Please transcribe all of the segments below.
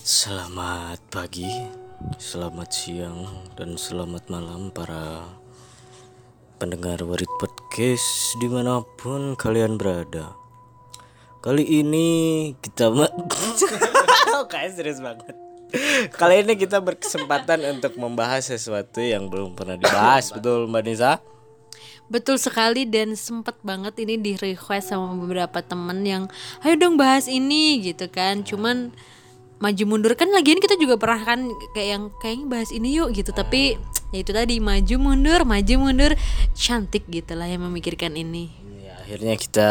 Selamat pagi, selamat siang, dan selamat malam para pendengar Warit Podcast di mana pun kalian berada. Kali ini kita kayak serius banget. Kali ini kita berkesempatan untuk membahas sesuatu yang belum pernah dibahas, betul Mbak Nisa? Betul sekali dan sempet banget ini di request sama beberapa temen yang ayo dong bahas ini gitu kan cuman maju mundur. Kan lagian kita juga pernah kan kayak yang kayaknya bahas ini yuk gitu. Tapi ya itu tadi maju mundur maju mundur. Cantik gitu lah yang memikirkan ini. Ya, akhirnya kita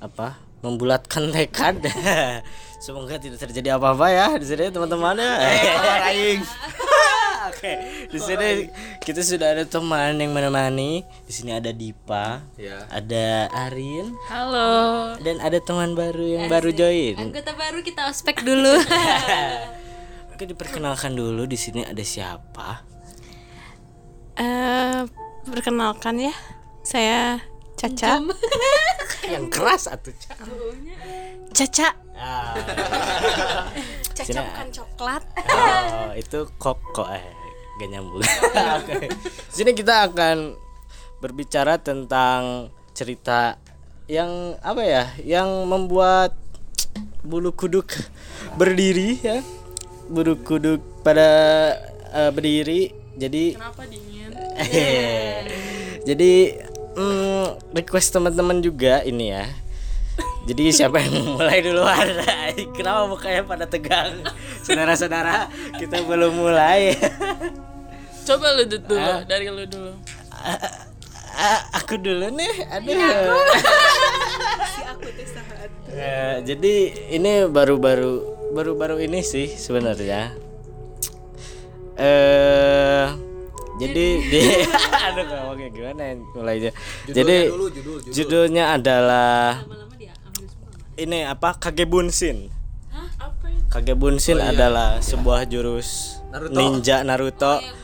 apa membulatkan tekad. Semoga tidak terjadi apa-apa ya di sini teman-teman ya. Oke, di sini kita sudah ada teman yang menemani. Di sini ada Dipa, ada Arin, halo dan ada teman baru yang baru join. anggota baru kita ospek dulu Oke, diperkenalkan dulu di sini ada siapa? Eh, perkenalkan ya, saya Caca. Yang keras atau Cak? Caca. Ah. Caca bukan coklat. Oh, itu koko eh gak nyambung. Oke. Sini kita akan berbicara tentang cerita yang apa ya? Yang membuat bulu kuduk berdiri ya. Bulu kuduk pada eh, berdiri. Jadi Kenapa dingin? Jadi mm, request teman-teman juga ini ya. Jadi siapa yang mulai duluan? Kenapa mukanya pada tegang? Saudara-saudara, kita belum mulai. Coba lu dulu, dari lu dulu. A- aku dulu nih, aduh. Ya, jadi ini baru-baru baru-baru ini sih sebenarnya. Eh jadi di aduh ngomongnya gimana ya mulainya. Jadi judulnya adalah ini apa Kagebunsin. Apa ya? Kagebunsin adalah sebuah jurus ninja Naruto. Iya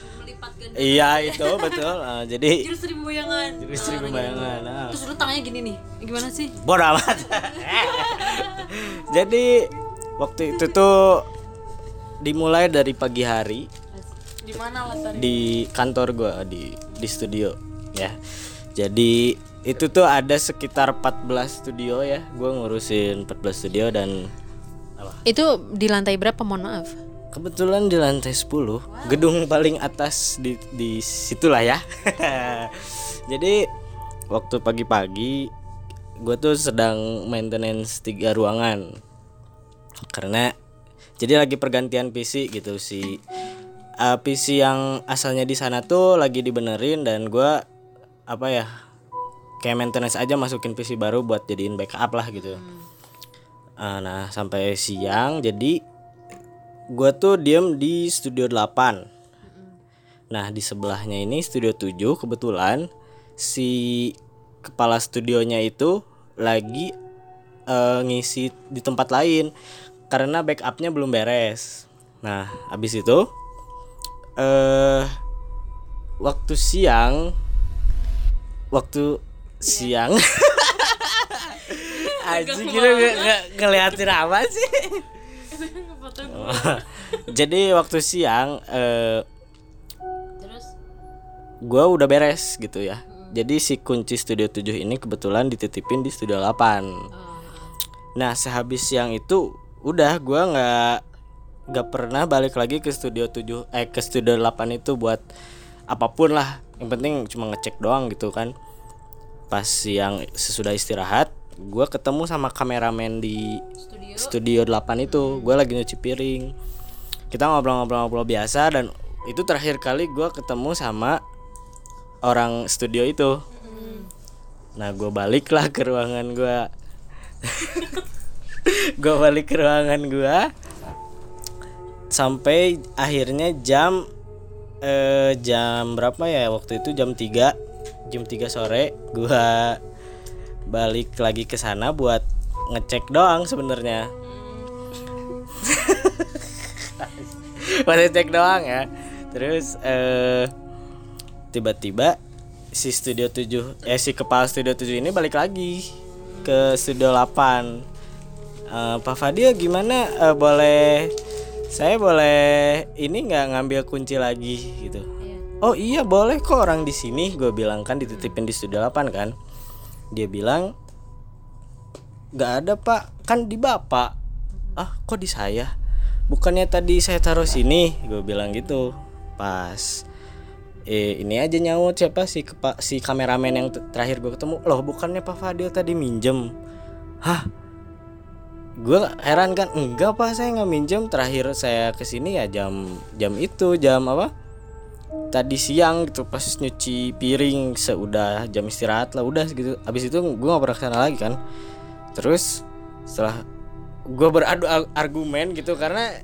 itu betul. Ah, jadi jurus seribu bayangan jurus seribu bayangan. ah. terus lu tangannya gini nih gimana sih Bodoh amat. Jadi waktu itu tuh dimulai dari pagi hari Di mana latarnya? di kantor gua di di studio ya. Jadi itu tuh ada sekitar 14 studio ya. Gua ngurusin 14 studio dan itu di lantai berapa mohon maaf kebetulan di lantai 10, gedung paling atas di di situlah ya. Jadi waktu pagi-pagi gue tuh sedang maintenance tiga ruangan. Karena jadi lagi pergantian PC gitu si uh, PC yang asalnya di sana tuh lagi dibenerin dan gua apa ya kayak maintenance aja masukin PC baru buat jadiin backup lah gitu. Uh, nah sampai siang jadi gua tuh diem di studio 8 nah di sebelahnya ini studio 7 kebetulan si kepala studionya itu lagi eh, ngisi di tempat lain karena backupnya belum beres. Nah, habis itu eh waktu siang waktu siang Anjing kira nge- ngeliatin apa sih? Oh, Jadi waktu siang eh terus gua udah beres gitu ya. Jadi si kunci studio 7 ini kebetulan dititipin di studio 8. Nah, sehabis siang itu udah gua nggak nggak pernah balik lagi ke studio 7 eh ke studio 8 itu buat apa pun lah. Yang penting cuma ngecek doang gitu kan. Pas siang sesudah istirahat, gua ketemu sama kameramen di studio 8 itu. Gua lagi nyuci piring. Kita ngobrol-ngobrol-ngobrol biasa dan itu terakhir kali gua ketemu sama orang studio itu. Nah, gue baliklah ke ruangan gue. gue balik ke ruangan gue sampai akhirnya jam eh jam berapa ya waktu itu jam 3 jam 3 sore gua balik lagi ke sana buat ngecek doang sebenarnya. Buat ngecek doang ya. terus eh tiba-tiba si studio 7 eh si kepala studio 7 ini balik lagi ke studio 8 Eh, Pak Fadil gimana? Eh, boleh saya boleh ini nggak ngambil kunci lagi gitu? Oh iya boleh kok orang di sini. Gue bilang kan dititipin di studio 8 kan dia bilang nggak ada pak. Kan di bapak. Ah kok di saya? Bukannya tadi saya taruh sini? Gue bilang gitu. Pas eh ini aja nyaut siapa? Si kepa, si kameramen yang terakhir gue ketemu. Loh bukannya Pak Fadil tadi minjem? Hah? Gue heran kan enggak pak. Saya nggak minjem. Terakhir saya ke sini ya jam jam itu jam apa tadi siang gitu pas nyuci piring seudah jam istirahat lah udah gitu abis itu gue nggak pernah ke sana lagi kan. Terus setelah gue beradu ar- argumen gitu karena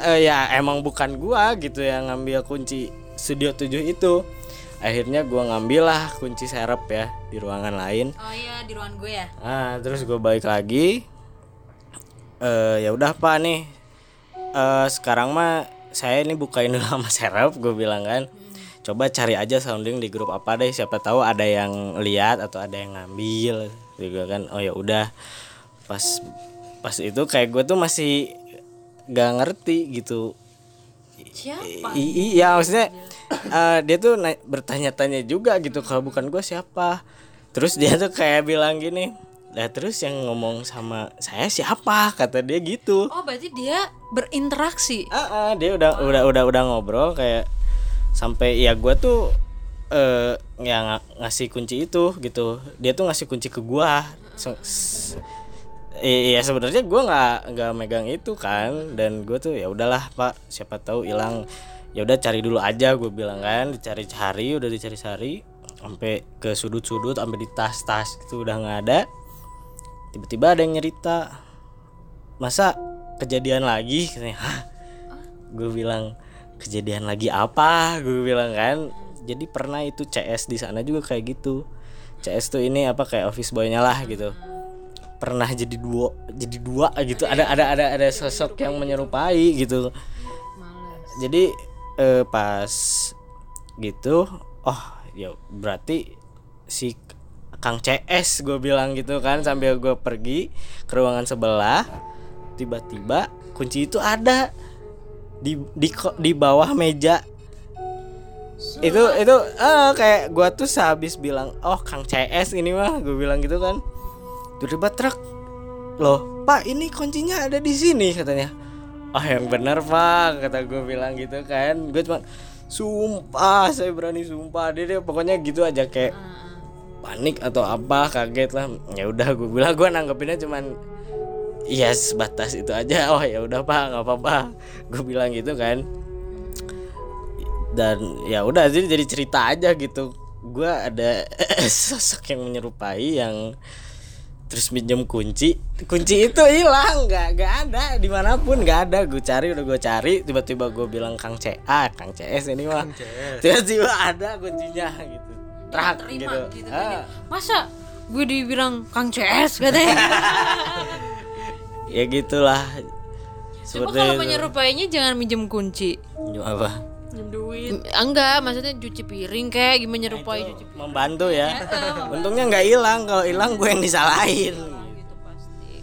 eh, ya emang bukan gua gitu yang ngambil kunci studio 7 itu. Akhirnya gua ngambil lah kunci serep ya di ruangan lain. Oh iya di ruangan gue ya. ah terus gue balik lagi. Eh ya udah pak nih. Eh sekarang mah saya ini bukain dulu sama serep gue bilang kan coba cari aja sounding di grup apa deh siapa tahu ada yang lihat atau ada yang ngambil juga kan. Oh ya udah. Pas pas itu kayak gue tuh masih gak ngerti gitu. Siapa? I- iya maksudnya eh, dia tuh bertanya-tanya juga gitu kalau bukan gue siapa? Terus dia tuh kayak bilang gini lah terus yang ngomong sama saya siapa? Kata dia gitu. Oh berarti dia berinteraksi. ah ah, dia udah udah udah udah ngobrol kayak sampai ya gue tuh eh ya nga- ngasih kunci itu gitu. Dia tuh ngasih kunci ke gua. So- Iya sebenarnya gua nggak nggak megang itu kan. Dan gue tuh ya udahlah pak siapa tahu hilang. Ya udah cari dulu aja gue bilang kan. Dicari-cari udah dicari-cari sampai ke sudut-sudut sampai di tas-tas itu udah nggak ada tiba-tiba ada yang nyerita masa kejadian lagi? Katanya hah? Gue bilang kejadian lagi apa? Gue bilang kan. Jadi pernah itu CS di sana juga kayak gitu. CS tuh ini apa kayak office boynya lah gitu. Pernah jadi dua jadi dua gitu. Ada ada ada ada sosok yang menyerupai gitu. Jadi eh, pas gitu oh ya berarti si Kang CS gue bilang gitu kan sambil gue pergi ke ruangan sebelah tiba-tiba kunci itu ada di di di bawah meja. Itu itu eh kayak gua tuh sehabis bilang oh Kang CS ini mah gue bilang gitu kan. Tiba-tiba truk loh Pak ini kuncinya ada di sini katanya. Oh yang benar Pak kata gue bilang gitu kan. Gue cuma sumpah saya berani sumpah. Dia, dia pokoknya gitu aja kayak panik atau apa kaget lah. Ya udah gue bilang gue nanggepinnya cuman iya sebatas itu aja. Oh ya udah pak nggak apa-apa. Gue bilang gitu kan. Dan ya udah jadi jadi cerita aja gitu. Gue ada sosok yang menyerupai yang terus minjem kunci. Kunci itu hilang nggak nggak ada. Di mana pun nggak ada. Gue cari udah gue cari. Tiba-tiba gue bilang kang CA kang CS ini mah. Tiba-tiba ada kuncinya gitu trak Terima gitu, gitu, Ah. Masa gue dibilang Kang CS katanya. ya gitulah Coba kalau itu. menyerupainya jangan minjem kunci. apa duit Enggak, maksudnya cuci piring kayak gimana menyerupai cuci piring membantu ya untungnya nggak hilang kalau hilang gue yang disalahin gitu pasti.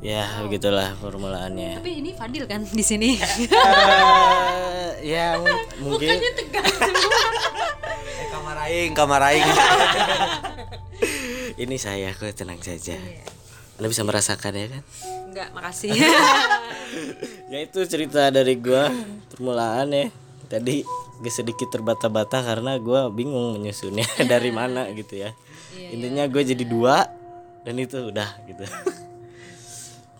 ya begitulah formulaannya Tapi ini Fadil kan di sini. Eh, ya m- mungkin tegas. Eh, kamar aing, kamar aing. ini saya kok tenang saja. Anda bisa merasakan ya kan? Enggak, makasih. ya itu cerita dari gua. Permulaan ya. Tadi gak sedikit terbata-bata karena gua bingung menyusunnya dari mana gitu ya. Intinya gue jadi dua dan itu udah gitu.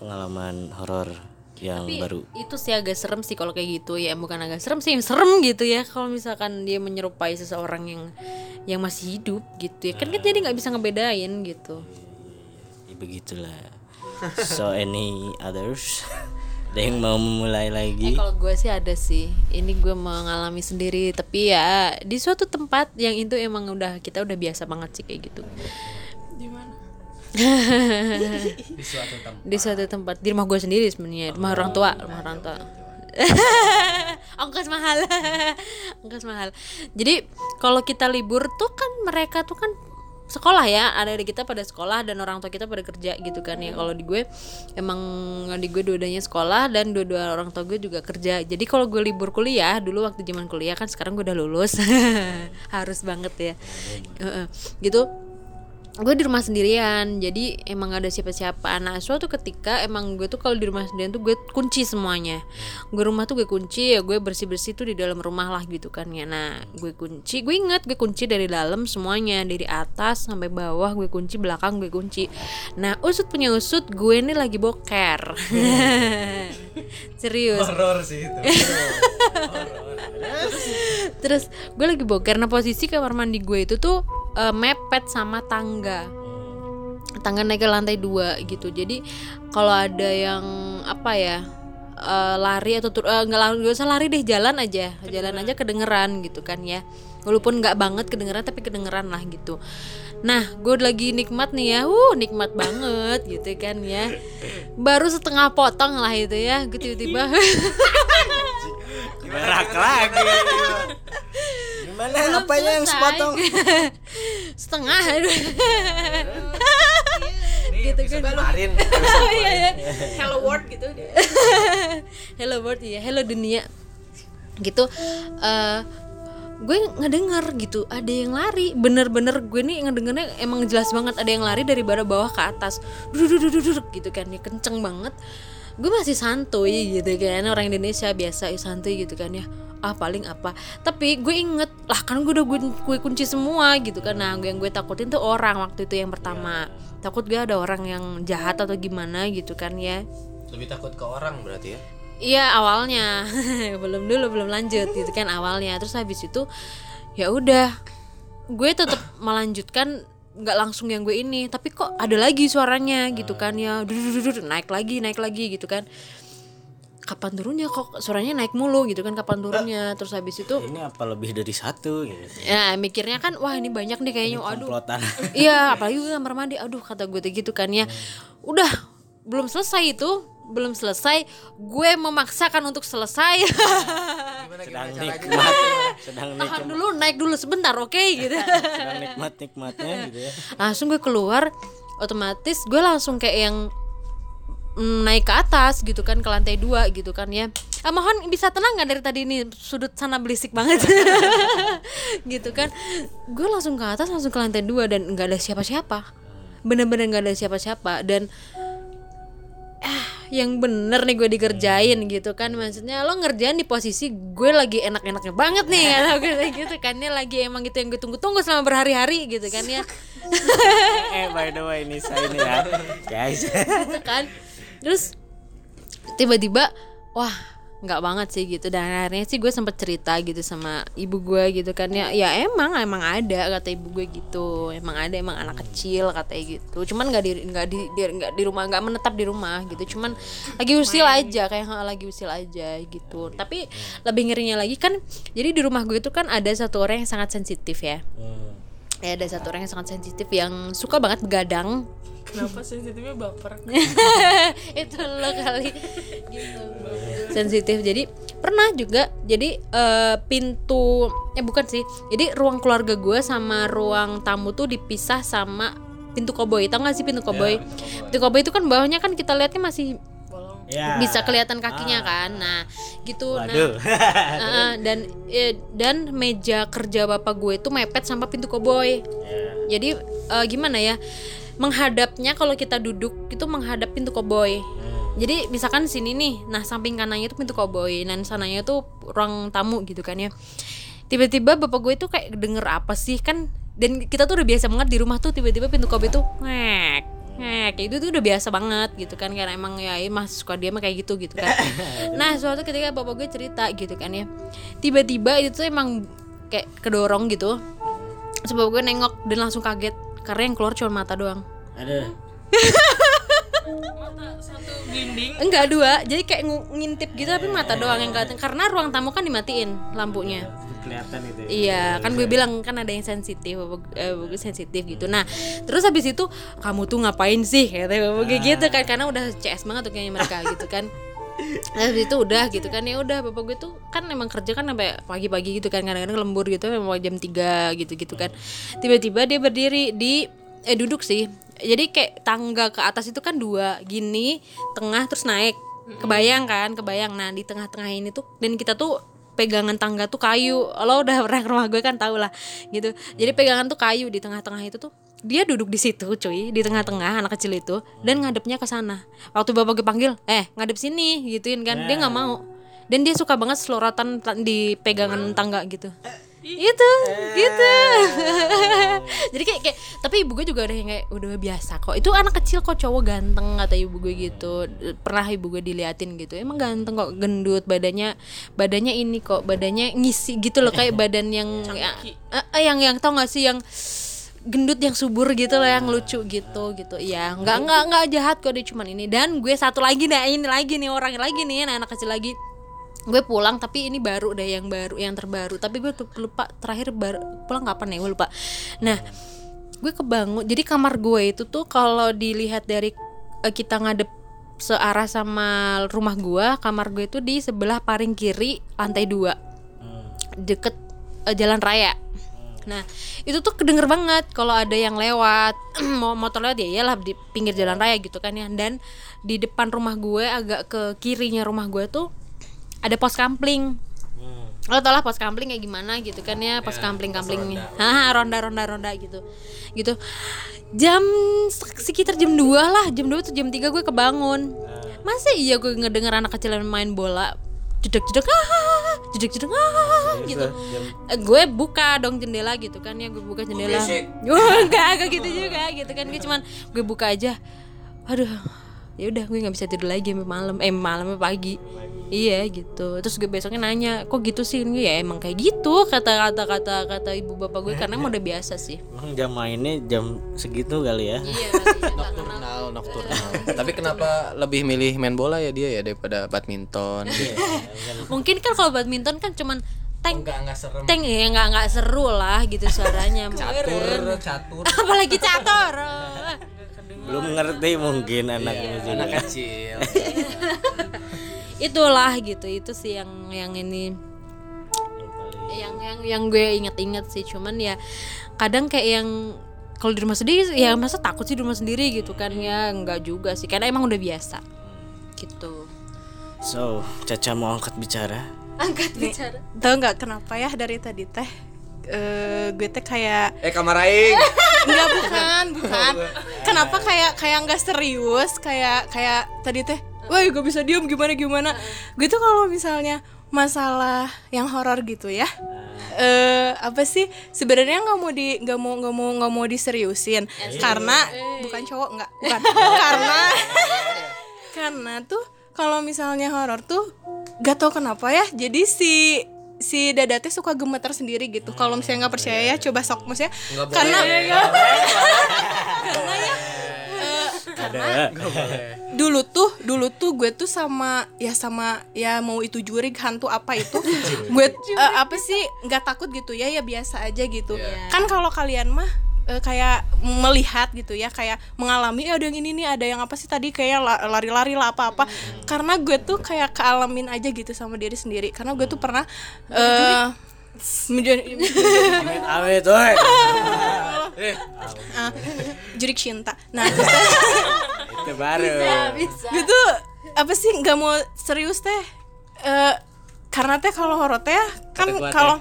Pengalaman horor yang baru. itu sih agak serem sih kalau kayak gitu. Ya bukan agak serem sih serem gitu ya. Kalau misalkan dia menyerupai seseorang yang yang masih hidup gitu ya. Kan kan jadi nggak bisa ngebedain gitu. Ya, begitulah. So any others? Ada yang mau memulai Eh, lagi kalau gue sih ada sih. Ini gue mengalami sendiri tapi ya di suatu tempat yang itu emang udah kita udah biasa banget sih kayak gitu. Di mana Di suatu tempat. di suatu tempat. Di rumah gue sendiri sebenarnya rumah orang tua rumah orang tua. ongkos mahal. Ongkos mahal. Jadi kalau kita libur tuh kan mereka tuh kan sekolah ya. Ada adik kita pada sekolah dan orang tua kita pada kerja gitu kan ya. Kalau di gue emang di gue dua-duanya sekolah dan dua-dua orang tua gue juga kerja. Jadi kalau gue libur kuliah dulu waktu zaman kuliah kan sekarang gue udah lulus. Harus banget ya. Gitu gue di rumah sendirian jadi emang gak ada siapa-siapa. Nah suatu ketika emang gue tuh kalau di rumah sendirian tuh gue kunci semuanya. Gue rumah tuh gue kunci ya gue bersih bersih tuh di dalam rumah lah gitu kan ya. Nah gue kunci gue inget gue kunci dari dalam semuanya dari atas sampai bawah gue kunci belakang gue kunci. Nah usut punya usut gue ini lagi boker. Serius. Horor sih itu. Terus gue lagi boker. Nah posisi kamar mandi gue itu tuh eh, Mepet sama tangga. Tangga naik ke lantai dua gitu. Jadi kalau ada yang Apa ya eh, Lari atau eh, nggak lari usah lari deh jalan aja. Jalan aja kedengeran gitu kan ya. Walaupun nggak banget kedengeran tapi kedengeran lah gitu. Nah gue lagi nikmat nih ya. Uh nikmat banget gitu kan ya. Baru setengah potong lah itu ya gue tiba-tiba berak lagi? Gimana? Apanya yang sepotong? Setengah. Gitu kan. Kemarin. Iya, iya. Hello World gitu. hello world ya hello dunia. Gitu. Eh gue ngedenger gitu. Ada yang lari. Bener-bener gue nih ngedengernya emang jelas banget ada yang lari dari bara bawah ke atas. Duduk duduk duduk gitu kan. Ya kenceng banget gue masih santuy gitu kan orang Indonesia biasa ya santuy gitu kan ya. Ah paling apa? Tapi gue inget lah kan gue udah gue, gue kunci semua gitu kan. Nah yang gue takutin tuh orang waktu itu yang pertama. Takut gue ada orang yang jahat atau gimana gitu kan ya. Lebih takut ke orang berarti ya. Iya awalnya. Belum dulu belum lanjut gitu kan awalnya. Terus habis itu ya udah. Gue tetap melanjutkan nggak langsung yang gue ini tapi kok ada lagi suaranya gitu kan ya naik lagi naik lagi gitu kan. Kapan turunnya kok suaranya naik mulu gitu kan kapan turunnya. Terus habis itu ini apa lebih dari satu gitu ya mikirnya kan wah ini banyak nih kayaknya aduh Iya, apalagi gue kamar mandi. Aduh, kata gue gitu kan ya. Udah, belum selesai itu, belum selesai. Gue memaksakan untuk selesai. Gimana sedang gimana nikmat sedang Tahan nikmat dulu, naik dulu sebentar, oke gitu. sedang nikmat nikmatnya gitu ya langsung gue keluar, otomatis gue langsung kayak yang mm, naik ke atas gitu kan ke lantai dua gitu kan ya. Ah, mohon bisa tenang nggak dari tadi ini sudut sana berisik banget gitu kan. Gue langsung ke atas langsung ke lantai dua dan nggak ada siapa-siapa. Bener-bener nggak ada siapa-siapa dan yang bener nih gue dikerjain gitu kan. Maksudnya lo ngerjain di posisi gue lagi enak-enaknya banget nih kata gue kayak gitu kan. Ya lagi emang itu yang gue tunggu-tunggu selama berhari-hari gitu kan ya. Eh by the way ini saya ini ya. Guys. Gitu kan. Terus tiba-tiba wah nggak banget sih gitu. Dan akhirnya sih gue sempet cerita gitu sama ibu gue gitu kan. Ya ya emang emang ada kata ibu gue gitu. Emang ada emang anak kecil katanya gitu. Cuman nggak di nggak di di- nggak di rumah nggak menetap di rumah gitu. Cuman lagi usil aja kayak "Ha, lagi usil aja gitu. Tapi lebih ngerinya lagi kan jadi di rumah gue itu kan ada satu orang yang sangat sensitif ya ya ada satu orang yang sangat sensitif yang suka banget begadang. Kenapa sensitifnya baper? itu lo kali. Gitu. Sensitif. Jadi pernah juga. Jadi eh, pintu eh bukan sih. Jadi ruang keluarga gue sama ruang tamu tuh dipisah sama pintu koboi. Tau gak sih pintu koboi. Pintu koboi itu kan bawahnya kan kita lihatnya masih ya bisa kelihatan kakinya kan? Nah gitu. Waduh. Nah eh, dan eh, dan meja kerja bapak gue itu mepet sama pintu koboi. Ya. jadi eh, gimana ya? Menghadapnya kalau kita duduk itu menghadap pintu koboi. Jadi misalkan sini nih nah samping kanannya itu pintu koboi dan sananya tuh ruang tamu gitu kan ya. Tiba-tiba bapak gue itu kayak denger apa sih? Kan dan kita tuh udah biasa banget di rumah tuh tiba-tiba pintu koboi tuh ngek ngek itu tuh udah biasa banget gitu kan karena emang ya mas suka dia mah kayak gitu gitu kan. Nah suatu ketika bapak gue cerita gitu kan ya. Tiba-tiba itu tuh emang kayak kedorong gitu. Bapak gue nengok dan langsung kaget karena yang keluar cuma mata doang. Ada Satu glinding. enggak dua jadi kayak ngintip gitu tapi mata doang yang kelihatan karena ruang tamu kan dimatiin lampunya kelihatan itu ya. Iya, kan gue bilang kan ada yang sensitif, bapak, eh, gue sensitif gitu. Nah, terus habis itu kamu tuh ngapain sih? Bapak gue gitu kan, karena udah CS banget tuh kayaknya mereka gitu kan. Nah, habis itu udah gitu kan ya udah bapak gue tuh kan emang kerja kan sampai pagi-pagi gitu kan kadang-kadang lembur gitu memang jam 3 gitu-gitu kan tiba-tiba dia berdiri di eh duduk sih jadi kayak tangga ke atas itu kan dua gini tengah terus naik. Kebayang kan? Kebayang. Nah di tengah-tengah ini tuh dan kita tuh pegangan tangga tuh kayu. Lo udah pernah ke rumah gue kan? Tau lah. Gitu. Jadi pegangan tuh kayu di tengah-tengah itu tuh dia duduk di situ cuy di tengah-tengah anak kecil itu dan ngadepnya ke sana. Waktu bapak gue panggil eh ngadep sini gituin kan. Dia nggak mau. Dan dia suka banget selorotan ta- di pegangan tangga gitu itu gitu jadi kayak, kayak tapi ibu gue juga udah yang kayak udah biasa kok. Itu anak kecil kok cowok ganteng kata ibu gue gitu. Pernah ibu gue diliatin gitu. Emang ganteng kok gendut badannya badannya ini kok badannya ngisi gitu loh kayak badan yang ya, eh, eh, yang yang tau gak sih yang gendut yang subur gitu loh yang lucu gitu gitu. Iya nggak nggak nggak jahat kok dia cuman ini. Dan gue satu lagi nih ini lagi nih orang lagi nih anak, anak kecil lagi gue pulang tapi ini baru deh yang baru yang terbaru. Tapi gue tuh lupa terakhir baru pulang kapan ya? Gue lupa. Nah gue kebangun jadi kamar gue itu tuh kalau dilihat dari eh, kita ngadep searah sama rumah gue kamar gue itu di sebelah paling kiri lantai dua. Deket eh, jalan raya. Nah, itu tuh kedenger banget kalau ada yang lewat, mau motor lewat ya iyalah di pinggir jalan raya gitu kan ya. Dan di depan rumah gue agak ke kirinya rumah gue tuh ada pos kampling. Lo tau lah pos kampling kayak gimana gitu kan ya, pos kampling-kamplingnya. Haha, ronda-ronda ronda gitu. Gitu. Jam sek- sekitar jam 2 lah, jam 2 tuh jam 3 gue kebangun. Masa iya gue ngedenger anak kecil yang main bola jedek jedek ah jedek jedek ah gitu gue buka dong jendela gitu kan ya gue buka jendela enggak enggak gitu juga gitu kan gue cuman gue buka aja aduh ya udah gue nggak bisa tidur lagi sampai malam eh malam sampai pagi. Iya gitu. Terus gue besoknya nanya kok gitu sih? Ini ya emang kayak gitu kata kata kata kata ibu bapak gue karena emang udah biasa sih. Emang jam mainnya jam segitu kali ya? Iya Nocturnal, nocturnal. Tapi kenapa lebih milih main bola ya dia ya daripada badminton? mungkin kan kalau badminton kan cuman tank Enggak enggak serem. tank ya nggak nggak seru lah gitu suaranya. Catur, catur. apalagi catur belum ngerti mungkin anaknya juga Anak kecil. itulah gitu itu sih yang yang ini. Yang yang yang gue inget-inget sih cuman ya kadang kayak yang kalau di rumah sendiri ya masa takut sih di rumah sendiri gitu kan? Ya enggak juga sih karena emang udah biasa gitu. So Caca mau angkat bicara? Angkat bicara. Tahu nggak kenapa ya dari tadi teh eh gue teh kayak Eh kamar aing. nggak bukan bukan. Kenapa kayak kayak nggak serius? Kayak kayak tadi teh wah gue bisa diem gimana gimana? Gue tuh kalau misalnya masalah yang horor gitu ya eh apa sih? Sebenarnya nggak mau di nggak mau nggak mau nggak mau diseriusin. Karena bukan cowok nggak bukan. Karena karena tuh kalau misalnya horor tuh gak tau kenapa ya jadi si si dada teh suka gemeter sendiri gitu. Kalau misalnya nggak percaya ya coba sok maksudnya Nggak boleh. karena karena ya eh, ada. dulu tuh dulu tuh gue tuh sama ya sama ya mau itu jurig hantu apa itu gue eh, apa sih nggak takut gitu ya ya biasa aja gitu. Kan kalau kalian mah eh, kayak melihat gitu ya kayak mengalami "Eh, ada yang ini nih ada yang apa sih tadi? Kayak la- lari-lari lah apa-apa. Karena gue tuh kayak kealamin aja gitu sama diri sendiri. Karena gue tuh pernah eh menjadi amit amit ah, jurik cinta. Nah itu baru. Gue tuh apa sih nggak mau serius teh. Eh, karena teh kalau horor teh kan kalau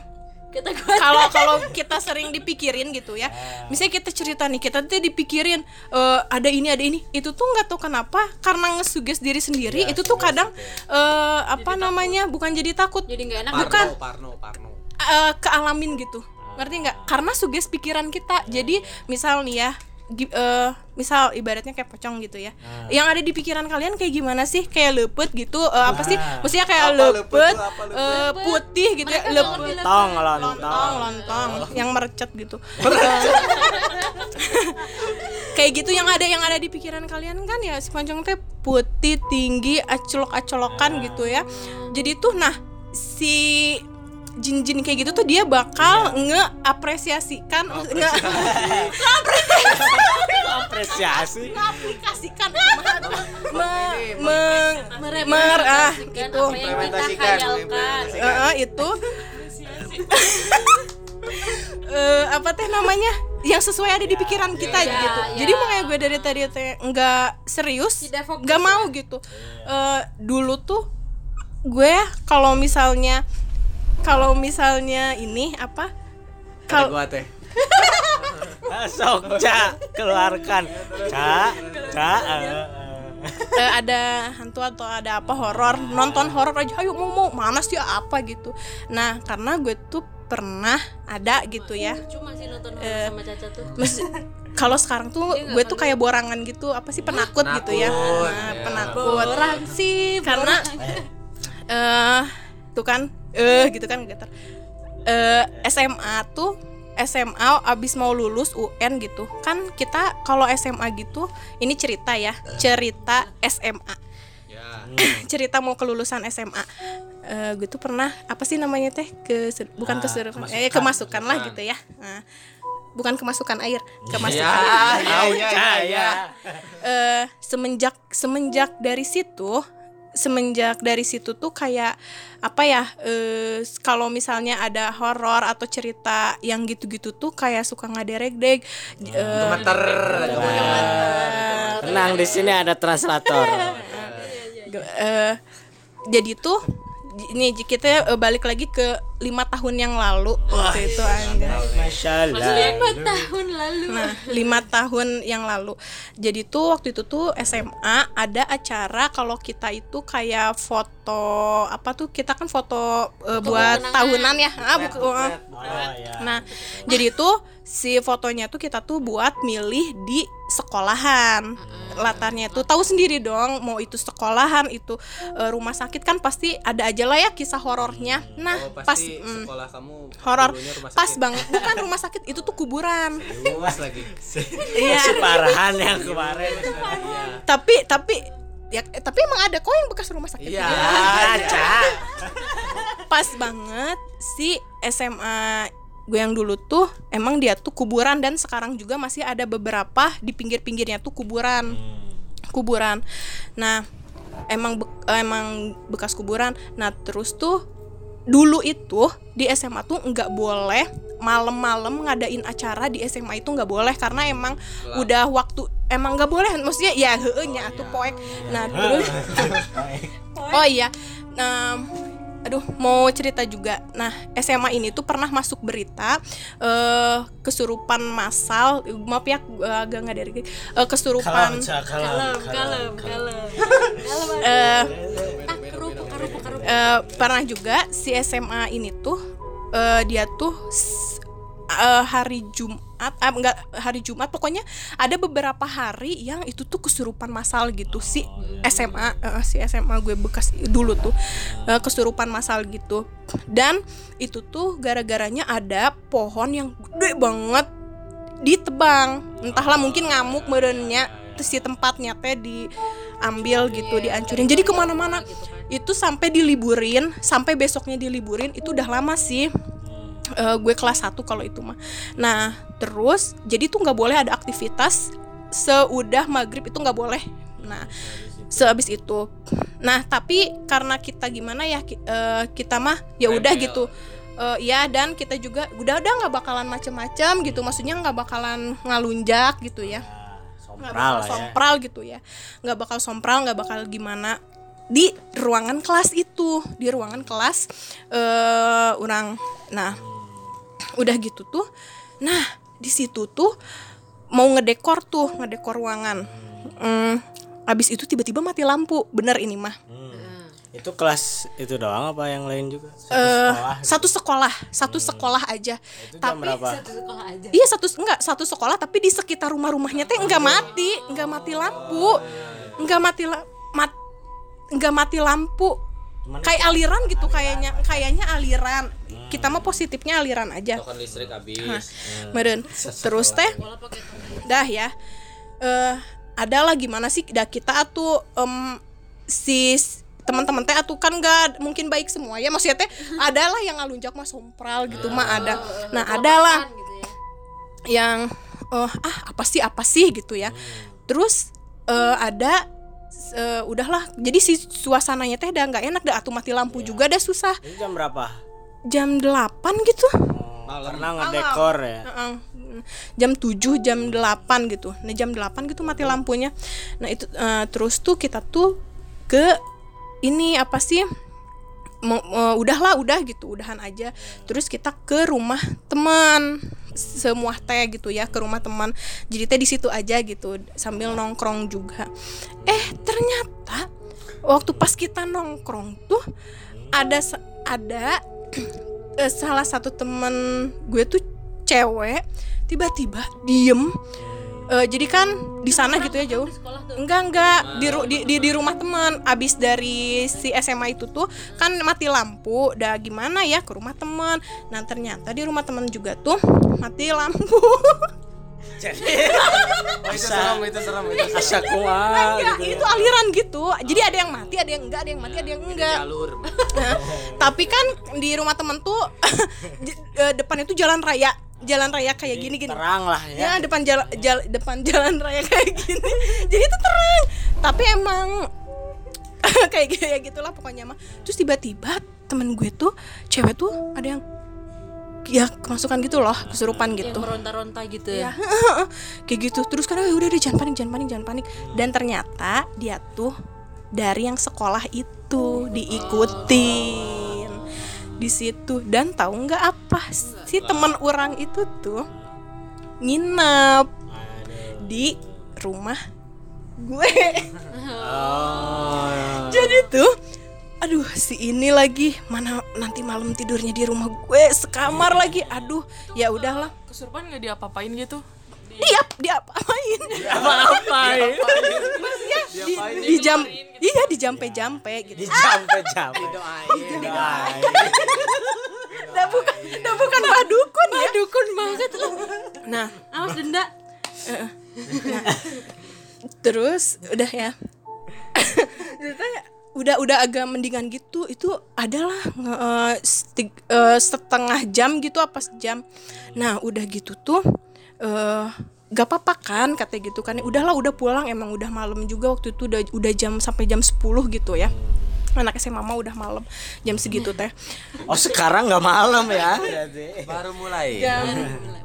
kita kalau kalau kita sering dipikirin gitu ya. Misalnya kita cerita nih kita tuh dipikirin eh, ada ini ada ini. Itu tuh nggak tahu kenapa karena ngesuges diri sendiri itu tuh kadang eh, apa namanya bukan jadi takut. Jadi nggak enak. Bukan. Parno, Parno. eh, kealamin gitu. Ngerti nggak? Karena suges pikiran kita. Jadi misal nih ya eh, misal ibaratnya kayak pocong gitu ya. Yang ada di pikiran kalian kayak gimana sih? Kayak lepet gitu eh, apa sih? Maksudnya kayak lepet eh, putih gitu ya lepet tong lontong lontong. Lontong yang merecet gitu. Kayak gitu yang ada yang ada di pikiran kalian kan ya si pancong teh putih tinggi acolok acolokan gitu ya. Jadi tuh nah si jin-jin kayak gitu tuh dia bakal ngeapresiasikan nge apresiasi aplikasikan me, me, mer- ah, itu. itu. Eh apa teh namanya? Yang sesuai ada di pikiran kita gitu. Ya. jadi makanya gue dari tadi teh nggak serius nggak mau gitu. Eh, dulu tuh gue kalau misalnya kalau misalnya ini apa? Kalau gua teh. Sok, Ca, keluarkan. Ca, Ca. eh, ada hantu atau ada apa horor? Nonton horor aja. Ayo mau mau. Mana sih apa gitu. Nah karena gue tuh pernah ada gitu ya. Cuma sih nonton horor sama Caca tuh. kalau sekarang tuh gue tuh kayak borangan gitu. Apa sih penakut, gitu ya. Penakut, nah, ya. penakut. Orang sih karena eh tuh kan eh gitu kan getar eh SMA tuh SMA abis mau lulus UN gitu kan kita kalau SMA gitu ini cerita ya cerita SMA Ya. cerita mau kelulusan SMA Eh gue tuh pernah apa sih namanya teh ke bukan Ah, kesurupan kemasukan. eh kemasukan lah gitu ya Nah, bukan kemasukan air kemasukan Ya, Tahu, ya, ya, ya. ya. eh semenjak semenjak dari situ semenjak dari situ tuh kayak apa ya eh kalau misalnya ada horor atau cerita yang gitu-gitu tuh kayak suka ngaderek deg eh, Gemeter. Tenang di sini ada translator. eh, jadi tuh ini kita eh, balik lagi ke lima tahun yang lalu waktu itu anjay. Masya Allah. lima tahun lalu Nah, lima tahun yang lalu. Jadi tuh waktu itu tuh SMA ada acara kalau kita itu kayak foto apa tuh kita kan foto eh, buat kenangan. tahunan ya. Ah, buku- Oh, ya. Nah, jadi tuh si fotonya tuh kita tuh buat milih di sekolahan. Latarnya itu tahu sendiri dong, mau itu sekolahan, itu eh, rumah sakit kan pasti ada aja lah ya kisah horornya. Nah, Oh, pas pasti mm, sekolah kamu horor pas banget. Bukan rumah sakit, itu tuh kuburan. Luas lagi. Iya. Parahan yang kemarin. tapi tapi ya tapi emang ada kok yang bekas rumah sakit Iya. Ca. pas banget si SMA gue yang dulu tuh emang dia tuh kuburan dan sekarang juga masih ada beberapa di pinggir-pinggirnya tuh kuburan. Kuburan. Nah emang be- emang bekas kuburan. Nah terus tuh dulu itu di SMA tuh nggak boleh malam-malam ngadain acara di SMA itu nggak boleh karena emang udah waktu emang nggak boleh. Maksudnya ya heehnya tuh poek. Nah terus oh iya. Nah aduh mau cerita juga. Nah SMA ini tuh pernah masuk berita eh kesurupan massal maaf ya agak nggak dari eh, kesurupan Kalem, kalem. kalem kalem pernah juga si SMA ini tuh eh, dia tuh eh, hari Jumat ah, enggak hari Jumat pokoknya ada beberapa hari yang itu tuh kesurupan masal gitu. Si SMA eh, si SMA gue bekas dulu tuh eh, kesurupan masal gitu. Dan itu tuh gara-garanya ada pohon yang gede banget ditebang. Entahlah mungkin ngamuk merenya si tempatnya teh diambil gitu dihancurin. Jadi ke mana-mana itu sampai diliburin sampai besoknya diliburin itu udah lama sih Eh, gue kelas 1 kalau itu mah. Nah terus jadi tuh nggak boleh ada aktivitas seudah maghrib itu nggak boleh. Nah sehabis itu. Nah tapi karena kita gimana ya eh, kita mah ya udah gitu. Eh, ya dan kita juga udah udah nggak bakalan macem-macem gitu. Maksudnya nggak bakalan ngalunjak gitu ya. Nggak Sompral bakal ya. sompral gitu ya. Nggak bakal sompral nggak bakal gimana. Di ruangan kelas itu. Di ruangan kelas eh orang. Nah udah gitu tuh nah di situ tuh mau ngedekor tuh ngedekor ruangan Hmm, abis itu tiba-tiba mati lampu bener ini mah Itu kelas itu doang apa yang lain juga? Satu Eh, sekolah. satu sekolah satu sekolah aja Itu jam tapi berapa? satu sekolah aja Iya satu enggak satu sekolah tapi di sekitar rumah-rumahnya teh enggak mati, enggak mati lampu. Enggak mati la, mat enggak mati lampu. Cuman Kayak aliran gitu kayaknya kayaknya aliran. Kita mah positifnya aliran aja. Token listrik habis. Meren. Terus teh dah ya. Eh adalah gimana sih dah kita tuh em, si teman-teman teh atuh kan gak mungkin baik semua ya. Maksudnya teh adalah yang ngalunjak mah sompral gitu mah ada. Nah adalah gitu ya. yang eh ah apa sih apa sih gitu ya. Terus eh, ada eh, udahlah. Jadi si suasananya teh udah nggak enak dah atuh mati lampu juga dah susah. Itu jam berapa? jam 8 gitu. Karena ngedekor ya. Heeh. jam 7 jam 8 gitu. Nah jam 8 gitu mati lampunya. Nah itu eh, terus tuh kita tuh ke ini apa sih Mau- mau- udahlah udah gitu udahan aja. Terus kita ke rumah teman semua teh gitu ya ke rumah teman. Jadi teh di situ aja gitu sambil nongkrong juga. Eh ternyata waktu pas kita nongkrong tuh ada ada eh, salah satu temen gue tuh cewek tiba-tiba diem Eh, jadi kan di sana gitu ya jauh. enggak enggak. Di, ru- di, di di rumah teman abis dari si SMA itu tuh kan mati lampu. Dah gimana ya ke rumah teman nah ternyata di rumah teman juga tuh mati lampu. Oh, itu serem, itu serem, itu kuat ya gitu. itu aliran gitu. Jadi ada yang mati ada yang enggak ada yang mati ada yang enggak. Jalur. Nah, tapi kan di rumah temen tuh di- eh, depannya tuh jalan raya jalan raya kayak gini gini. Terang lah ya. ya depan jalan jal- depan jalan raya kayak gini. Jadi itu terang. Tapi emang kayak gitu ya gitulah pokoknya mah. Terus tiba-tiba temen gue tuh cewek tuh ada yang ya kemasukan gitu loh kesurupan Yang gitu. meronta-ronta gitu. Ya kayak gitu. Terus kan "Eh, udah udah jangan panik jangan panik jangan panik. Dan ternyata dia tuh dari yang sekolah itu diikutin di situ dan tahu nggak apa si teman orang itu tuh nginep di rumah gue Oh. jadi tuh aduh si ini lagi mana nanti malam tidurnya di rumah gue sekamar lagi aduh ya udahlah Kesurupan nggak diapa-apain gitu? Dia dia apain Apa-apain? Maksudnya di, di jam iya di jampe-jampe gitu. Di jampe-jampe. Doain. Dah bukan dah bukan badukun ya. dukun banget loh Nah, awas denda terus udah ya. Udah udah agak mendingan gitu itu adalah nge- eh, stig- eh, setengah jam gitu apa sejam nah udah gitu tuh eh gak apa-apa kan katanya gitu kan. Udahlah udah pulang. Emang udah malam juga. Waktu itu udah udah jam sampai jam 10 gitu ya. Anak SMA mama udah malam. Jam segitu teh. Oh sekarang nggak malam ya? Baru mulai. jam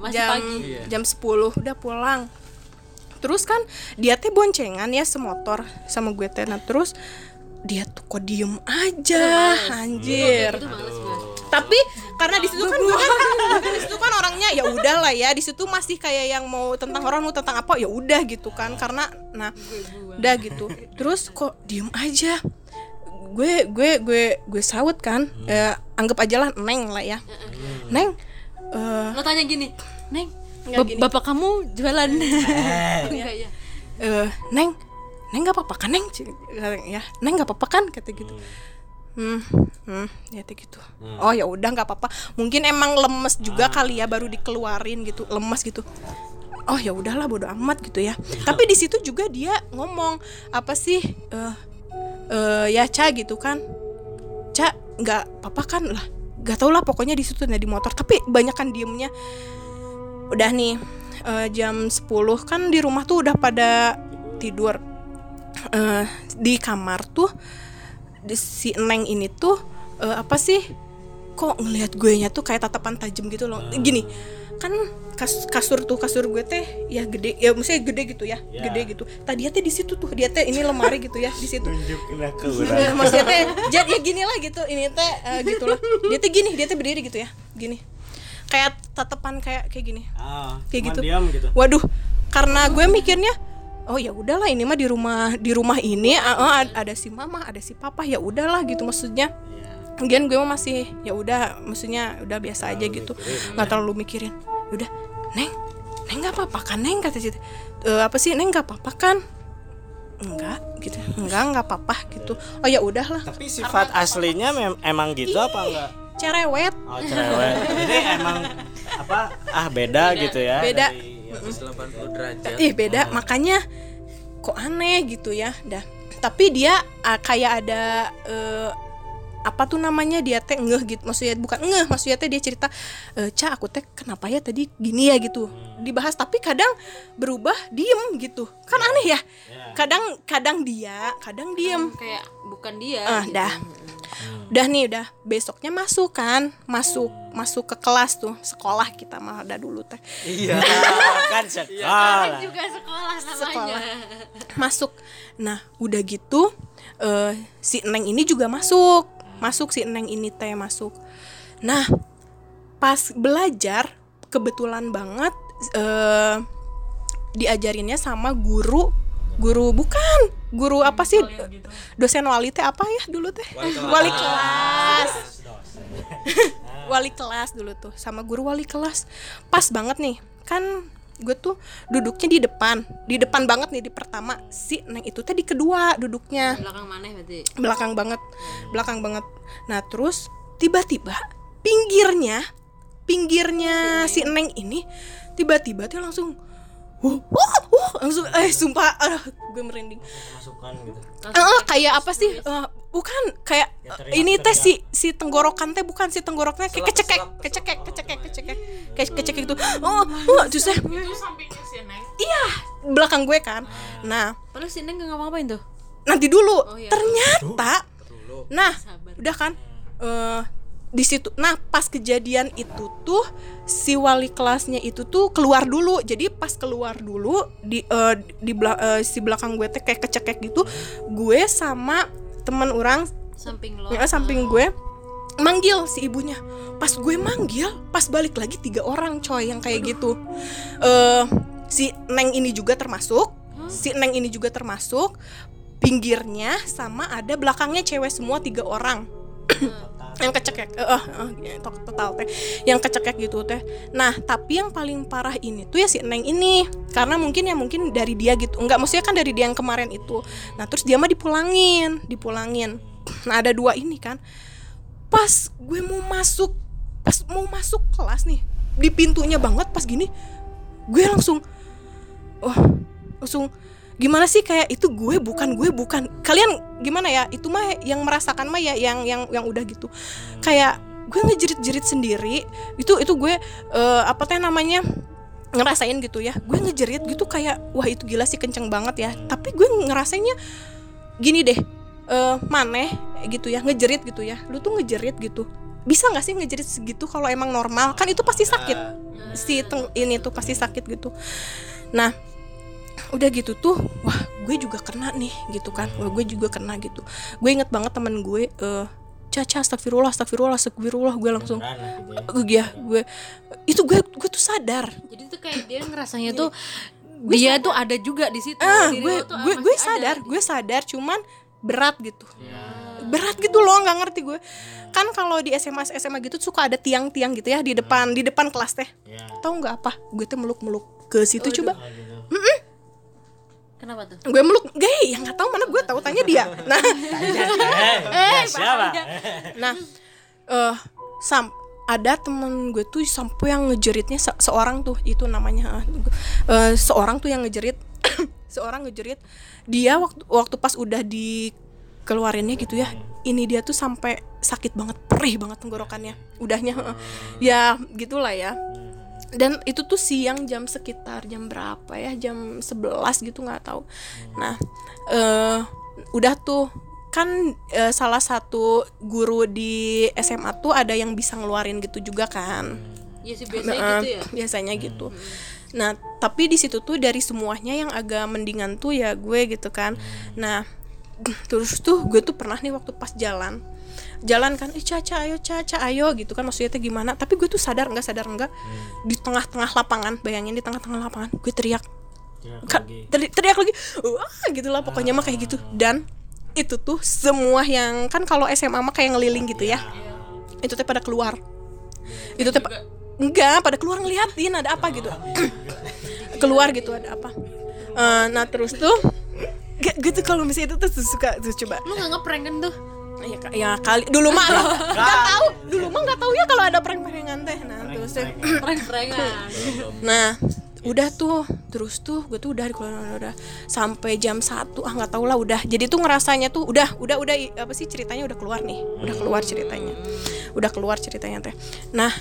Masih jam pagi. jam 10 udah pulang. Terus kan dia teh boncengan ya semotor sama gue teh. Nah terus dia tuh kok diem aja anjir tapi karena di situ kan gue kan kan di situ kan orangnya ya udah lah ya. Di situ masih kayak yang mau tentang orang mau tentang apa ya udah gitu kan. Karena nah udah gitu. Terus kok diem aja. Gue gue gue gue saut kan. Eh, anggap aja lah neng lah ya. Neng eh, lo tanya gini neng gini. bapak kamu jualan? Enggak ya eh neng neng nggak apa-apa kan neng? Ya neng nggak apa-apa kan? Kata gitu. Hmm hmm ya teh gitu. Oh ya udah nggak apa-apa. Mungkin emang lemes juga kali ya baru dikeluarin gitu lemes gitu. Oh ya udahlah bodo amat gitu ya. Tapi di situ juga dia ngomong apa sih eh eh, ya ca gitu kan. Ca nggak apa-apa kan? Lah nggak tau lah pokoknya di situ di motor. Tapi banyak kan diemnya. Udah nih eh, jam 10 kan di rumah tuh udah pada tidur. Eh, di kamar tuh si neng ini tuh eh, apa sih kok ngelihat gue nya tuh kayak tatapan tajam gitu loh. Gini kan kas- kasur tuh kasur gue teh ya gede ya maksudnya gede gitu ya gede gitu. Tadi teh di situ tuh dia teh ini lemari gitu ya di situ. Eh, maksudnya teh jadi ya gini lah gitu ini teh eh, gitulah dia teh gini dia teh berdiri gitu ya gini. Kayak tatapan kayak kayak gini. Ah, Kayak gitu. Diam gitu. waduh karena gue mikirnya oh ya udahlah ini mah di rumah di rumah ini ad- ada si mama ada si papa ya udahlah gitu maksudnya Lagian gue mah masih ya udah maksudnya udah biasa aja gitu nggak terlalu mikirin udah neng neng nggak apa-apa kan neng kata situ "Eh, apa sih neng nggak apa-apa kan enggak gitu enggak nggak apa-apa gitu oh ya udahlah Tapi sifat aslinya mem- emang gitu apa enggak? cerewet Oh cerewet. Jadi emang apa? Ah beda, gitu ya. Beda. dari- 180 derajat. ih beda. Makanya kok aneh gitu ya. Dah. Tapi dia ah, kayak ada eh, apa tuh namanya dia teh ngeh gitu. Maksudnya bukan ngeh maksudnya teh dia cerita e, ca aku teh kenapa ya tadi gini ya? gitu. Dibahas tapi kadang berubah diem gitu. Kan aneh ya. Kadang kadang dia kadang diem. kayak bukan dia ah gitu. dah. Udah nih udah besoknya masuk kan? Masuk masuk ke kelas tuh. Sekolah kita mah ada dulu teh. Iya, kan sekolah. juga sekolah namanya. Sekolah. masuk. Nah udah gitu eh, si neng ini juga masuk masuk si neng ini teh masuk. Nah pas belajar kebetulan banget eh, diajarinnya sama guru guru bukan guru apa sih? Dosen wali teh apa ya dulu teh? Wali kelas. Wali kelas dulu tuh sama guru wali kelas. Pas banget nih kan gue tuh duduknya di depan. Di depan banget nih di pertama. Si neng itu teh di kedua duduknya. Belakang mana berarti? Belakang banget. Belakang banget. Nah terus tiba-tiba pinggirnya pinggirnya si neng ini tiba-tiba tuh langsung Wuh, wuh, wuh, langsung eh sumpah aduh, gue merinding. Masukan gitu. Eh, kayak apa sih? Eh, bukan kayak eh, ini teh si si tenggorokan teh bukan si tenggoroknya kayak kecekek kecekek kecekek kecekek. Kayak kecekek gitu. Oh oh Itu sampingnya si Neng. iya belakang gue kan. Nah. Terus si Neng gak ngapa-ngapain tuh? nanti dulu. Oh, iya. ternyata nah udah kan? Eh di situ nah pas kejadian itu tuh si wali kelasnya itu tuh keluar dulu. Jadi pas keluar dulu di eh, di bela- eh, si belakang gue teh kayak kecekek gitu gue sama teman orang Samping lo. ya, samping gue manggil si ibunya. Pas gue manggil pas balik lagi tiga orang coy yang kayak gitu. Eh si neng ini juga termasuk si neng ini juga termasuk pinggirnya sama ada belakangnya cewek semua tiga orang yang kecekek ya, to- total teh. Yang kecekek gitu teh. Nah tapi yang paling parah ini tuh ya si neng ini. Karena mungkin ya mungkin dari dia gitu. Enggak maksudnya kan dari dia yang kemarin itu. Nah terus dia mah dipulangin dipulangin. Nah ada dua ini kan. Pas gue mau masuk pas mau masuk kelas nih di pintunya banget pas gini gue langsung wah langsung gimana sih kayak itu gue bukan gue bukan. Kalian gimana ya? Itu mah yang merasakan mah ya yang yang yang udah gitu. Kayak gue ngejerit-jerit sendiri itu itu gue eh, apa teh namanya ngerasain gitu ya. Gue ngejerit gitu kayak wah itu gila sih kenceng banget ya. Tapi gue ngerasainnya gini deh eh maneh gitu ya ngejerit gitu ya. Lu tuh ngejerit gitu. Bisa nggak sih ngejerit segitu kalau emang normal? Kan itu pasti sakit. Si teng- ini tuh pasti sakit gitu. Nah udah gitu tuh wah gue juga kena nih gitu kan. Wah gue juga kena gitu. Gue inget banget temen gue eh caca astagfirullah astagfirullah astagfirullah. Gue langsung gitu Eh, ya ya. gue itu gue gue tuh sadar. Jadi tuh kayak dia ngerasanya tuh dia tuh ada juga di situ. ah gue gue gue ada sadar gitu. gue sadar cuman berat gitu. Berat gitu loh nggak ngerti gue. Kan kalau di SMA SMA gitu suka ada tiang-tiang gitu ya di depan di depan kelas teh. Ya. tahu nggak apa? Gue tuh meluk-meluk ke situ coba Kenapa tuh? gue meluk gay yang nggak tahu mana gue tahu tanya dia. Nah. Eh, siapa? nah eh sam ada temen gue tuh sampai yang ngejeritnya se- seorang tuh itu namanya eh, seorang tuh yang ngejerit seorang ngejerit. Dia waktu waktu pas udah dikeluarinnya gitu ya ini dia tuh sampai sakit banget perih banget tenggorokannya udahnya heeh. ya gitulah ya dan itu tuh siang jam sekitar jam berapa ya? Jam 11 gitu nggak tahu. Nah eh udah tuh. Kan eh, salah satu guru di SMA tuh ada yang bisa ngeluarin gitu juga kan. Ya sih biasanya Nah, gitu ya. biasanya gitu. Nah tapi di situ tuh dari semuanya yang agak mendingan tuh ya gue gitu kan. Nah terus tuh gue tuh pernah nih waktu pas jalan jalan kan eh caca ayo caca ayo gitu kan maksudnya tuh gimana. Tapi gue tuh sadar nggak sadar nggak di tengah-tengah lapangan bayangin di tengah-tengah lapangan gue teriak. Ya, Ka- lagi. teri- teriak lagi wah gitu lah pokoknya mah kayak gitu. Dan itu tuh semua yang kan kalau SMA mah kayak ngeliling gitu ya. Itu teh pada keluar. Itu teh pa- enggak pada keluar ngeliatin ada apa gitu. keluar gitu ada apa. Eh, nah terus tuh gak gitu kalau misalnya itu tuh suka tuh coba. Lu gak ngeprank kan tuh? Ya, ya kali dulu mah nggak tahu. dulu mah nggak tahu ya kalau ada prank prankan teh. Nah terus teh. Prank-prankan. Nah, udah tuh. Terus tuh gue tuh udah di udah, udah, sampai jam satu. Ah nggak tau lah udah. Jadi tuh ngerasanya tuh udah udah udah apa sih ceritanya udah keluar nih. Udah keluar ceritanya. Udah keluar ceritanya teh. Nah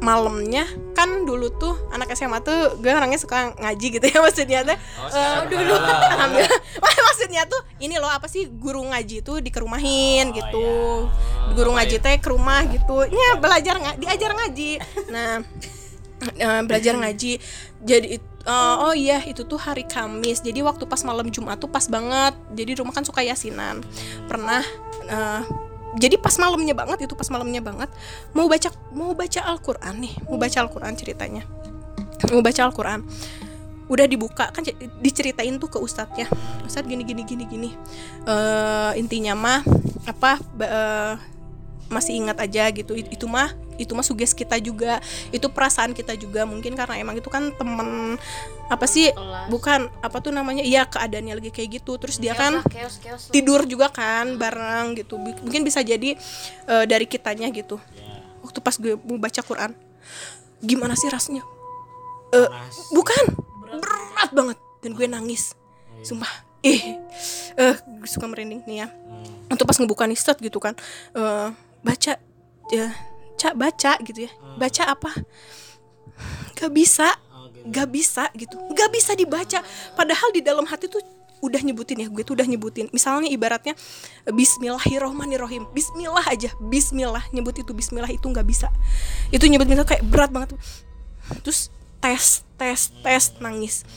malamnya kan dulu tuh anak SMA tuh gue orangnya suka ngaji gitu ya maksudnya teh Eh, dulu. alhamdulillah. Maksudnya tuh ini loh apa sih guru ngaji tuh dikerumahin gitu. guru ngaji teh ke rumah gitu. Ya belajar nggak diajar ngaji. Nah eh, belajar ngaji. Jadi eh, oh iya itu tuh hari Kamis. Jadi waktu pas malam Jumat tuh pas banget. Jadi rumah kan suka yasinan. Pernah eh, jadi pas malamnya banget itu pas malamnya banget mau baca mau baca Al-Qur'an nih mau baca Al-Qur'an ceritanya. Mau baca Al-Qur'an. Udah dibuka kan diceritain tuh ke ustadz ya ustadz gini gini gini gini. Eh, intinya mah apa eh, masih ingat aja gitu. It- itu mah itu mah suges kita juga itu perasaan kita juga. Mungkin karena emang itu kan temen apa sih bukan apa tuh namanya iya keadaannya lagi kayak gitu. Terus dia kan chaos chaos tidur juga kan bareng gitu. Mungkin bisa jadi eh, dari kitanya gitu. Waktu pas gue mau baca Quran gimana sih rasanya? Eh, bukan berat. banget. Dan gue nangis. Sumpah. Ih. Eh gue suka merinding nih ya. Untuk pas ngebuka nih gitu kan. Eh baca ya cak baca gitu ya. Baca apa? Gak bisa. Gak bisa gitu. Gak bisa dibaca. Padahal di dalam hati tuh udah nyebutin ya gue tuh udah nyebutin. Misalnya ibaratnya Bismillahirrohmanirrohim Bismillah aja Bismillah. Nyebut itu Bismillah itu nggak bisa. Itu nyebut Bismillah kayak berat banget. Terus tes tes tes nangis.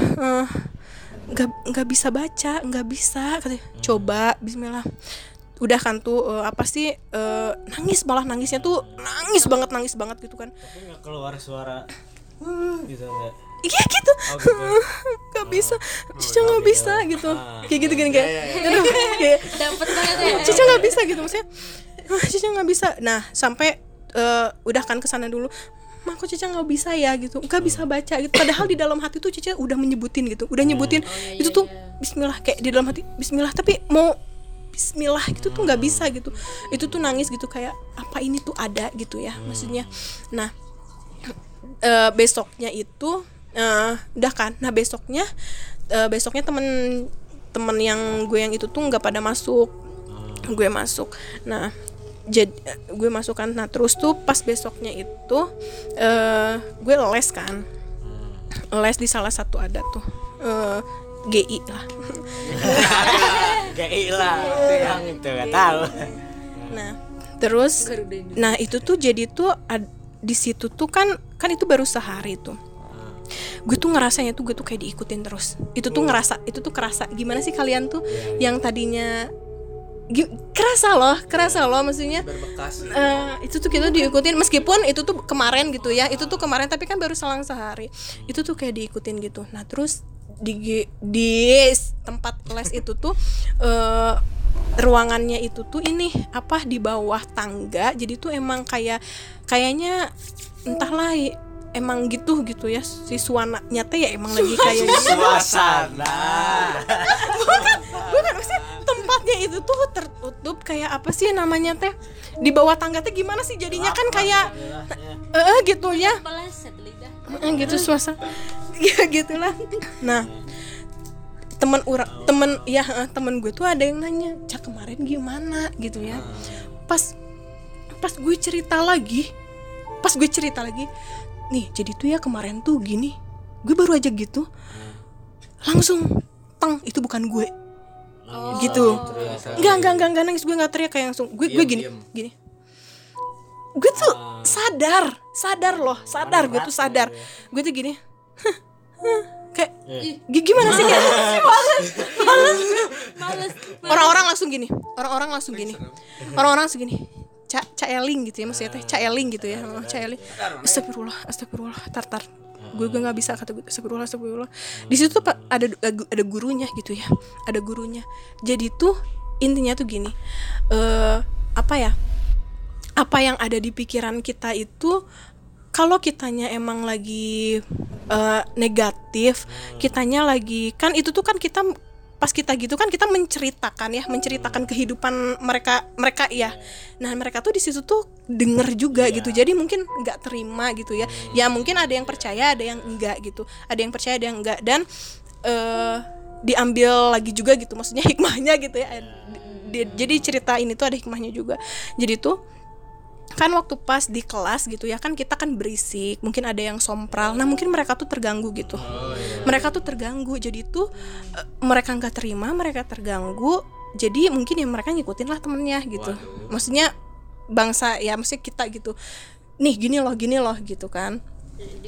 Eh, nggak nggak bisa baca nggak bisa katanya. Coba Bismillah udah kan tuh eh, apa sih eh, nangis malah nangisnya tuh nangis banget nangis banget gitu kan. Tapi nggak keluar suara. "Hmm," gitu enggak. iya gitu. Oh gitu. nggak bisa. Cica nggak bisa gitu. Kayak gitu gini kayak. Aduh kayak dapat banget ya. Cica nggak bisa gitu maksudnya. "Ah, Cica nggak bisa. Nah sampai eh, udah kan ke sana dulu. Mak kok Cica nggak bisa ya? gitu. Nggak bisa baca. gitu. Padahal di dalam hati tuh Cica udah menyebutin gitu. Udah nyebutin. Itu tuh Bismillah. Kayak di dalam hati Bismillah. Tapi mau Bismillah gitu tuh nggak bisa gitu. Itu tuh nangis gitu kayak apa ini tuh ada? gitu ya maksudnya. Nah eh, besoknya itu eh, udah kan? Nah besoknya eh, besoknya temen temen yang gue yang itu tuh nggak pada masuk. Gue masuk. Nah jadi gue masuk kan. Nah terus tuh pas besoknya itu eh gue les kan. Les di salah satu ada tuh. Eh, GI lah Kayak hilang itu yang itu nggak tahu. Nah, terus nah itu tuh jadi tuh ad- di situ tuh kan kan itu baru sehari tuh. Gue tuh ngerasanya tuh gue tuh kayak diikutin terus. Itu tuh ngerasa itu tuh kerasa gimana sih kalian tuh yang tadinya gi- kerasa loh, kerasa loh maksudnya. berbekas Eh, itu tuh kita diikutin meskipun itu tuh kemarin gitu ya itu tuh kemarin tapi kan baru selang sehari itu tuh kayak diikutin gitu nah terus di di tempat les itu tuh eh ruangannya itu tuh ini apa di bawah tangga. Jadi tuh emang kayak kayaknya entahlah emang gitu gitu ya. Si suananya teh ya emang lagi kayak gitu Suasana. bukan maksudnya tempatnya itu tuh tertutup kayak apa sih namanya teh? Di bawah tangga teh gimana sih jadinya? Kan kayak eh eh, gitu ya. lidah. Eh, gitu suasana. Ya gitulah. Nah teman ura temen ya temen gue tuh ada yang nanya cak kemarin gimana? Gitu ya. Pas pas gue cerita lagi pas gue cerita lagi nih jadi tuh ya kemarin tuh gini. Gue baru aja gitu langsung tang itu bukan gue gitu. nggak nggak nggak nggak nangis. Gue nggak teriak kayak langsung. Gue gue Diam, gini diam. gini. Gue tuh sadar sadar loh sadar. Gue tuh sadar. gue tuh gini. Kayak "Gi- gimana sih? Kayak males males. Orang-orang langsung gini. Orang-orang langsung gini. Orang-orang langsung gini. Ca, Ca Eling gitu ya maksudnya teh. Ca Eling gitu ya oh, Ca Eling. Astagfirullah astagfirullah. Tar tar gue gue nggak bisa kata gue astagfirullah astagfirullah. Di situ tuh ada ada gurunya gitu ya ada gurunya. Jadi tuh intinya tuh gini eh apa ya apa yang ada di pikiran kita itu kalau kitanya emang lagi eh, negatif kitanya lagi kan itu tuh kan kita pas kita gitu kan kita menceritakan ya menceritakan kehidupan mereka mereka ya nah mereka tuh di situ tuh denger juga gitu. Jadi mungkin nggak terima gitu ya. Ya mungkin ada yang percaya ada yang enggak gitu. Ada yang percaya ada yang enggak. Dan eh diambil lagi juga gitu. Maksudnya hikmahnya gitu ya. Di- jadi cerita ini tuh ada hikmahnya juga. Jadi tuh kan waktu pas di kelas gitu ya kan kita kan berisik mungkin ada yang sompral. Nah mungkin mereka tuh terganggu gitu. Mereka tuh terganggu jadi tuh eh, mereka nggak terima mereka terganggu jadi mungkin ya mereka ngikutin lah temennya gitu. Maksudnya bangsa ya maksudnya kita gitu. Nih gini loh gini loh gitu kan.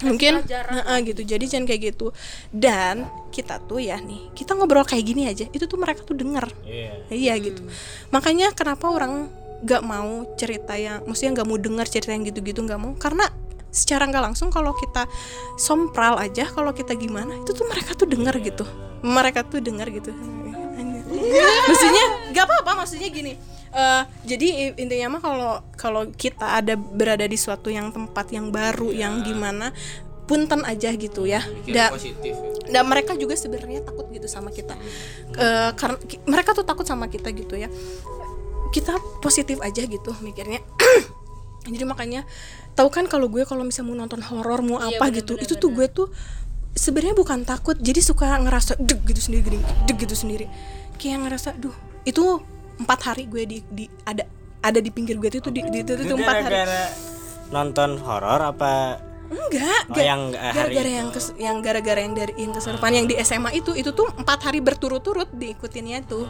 Mungkin Heeh, gitu. Jadi jangan kayak gitu. Dan kita tuh ya nih kita ngobrol kayak gini aja itu tuh mereka tuh denger. Iya gitu. Makanya kenapa orang nggak mau cerita yang maksudnya nggak mau dengar cerita yang gitu-gitu nggak mau. Karena secara nggak langsung kalau kita sompral aja kalau kita gimana itu tuh mereka tuh denger gitu. Mereka tuh denger gitu. Maksudnya nggak apa-apa maksudnya gini. Eh, jadi intinya mah kalau kalau kita ada berada di suatu yang tempat yang baru yang gimana punten aja gitu ya. Positif dan mereka juga sebenarnya takut gitu sama kita. Eh, karena mereka tuh takut sama kita gitu ya kita positif aja gitu mikirnya. Jadi makanya tahu kan kalau gue kalau misalnya mau nonton horor mau apa gitu itu tuh gue tuh sebenarnya bukan takut. Jadi suka ngerasa deg gitu sendiri gini, deg gitu sendiri. Kayak ngerasa duh itu empat hari gue di, di ada ada di pinggir gue itu di, di, itu, itu empat hari. gara-gara nonton horor apa Enggak, Oh, yang, hari gara-gara itu. yang kes- yang gara-gara yang dari yang kesurupan yang di SMA itu itu tuh empat hari berturut-turut diikutinnya tuh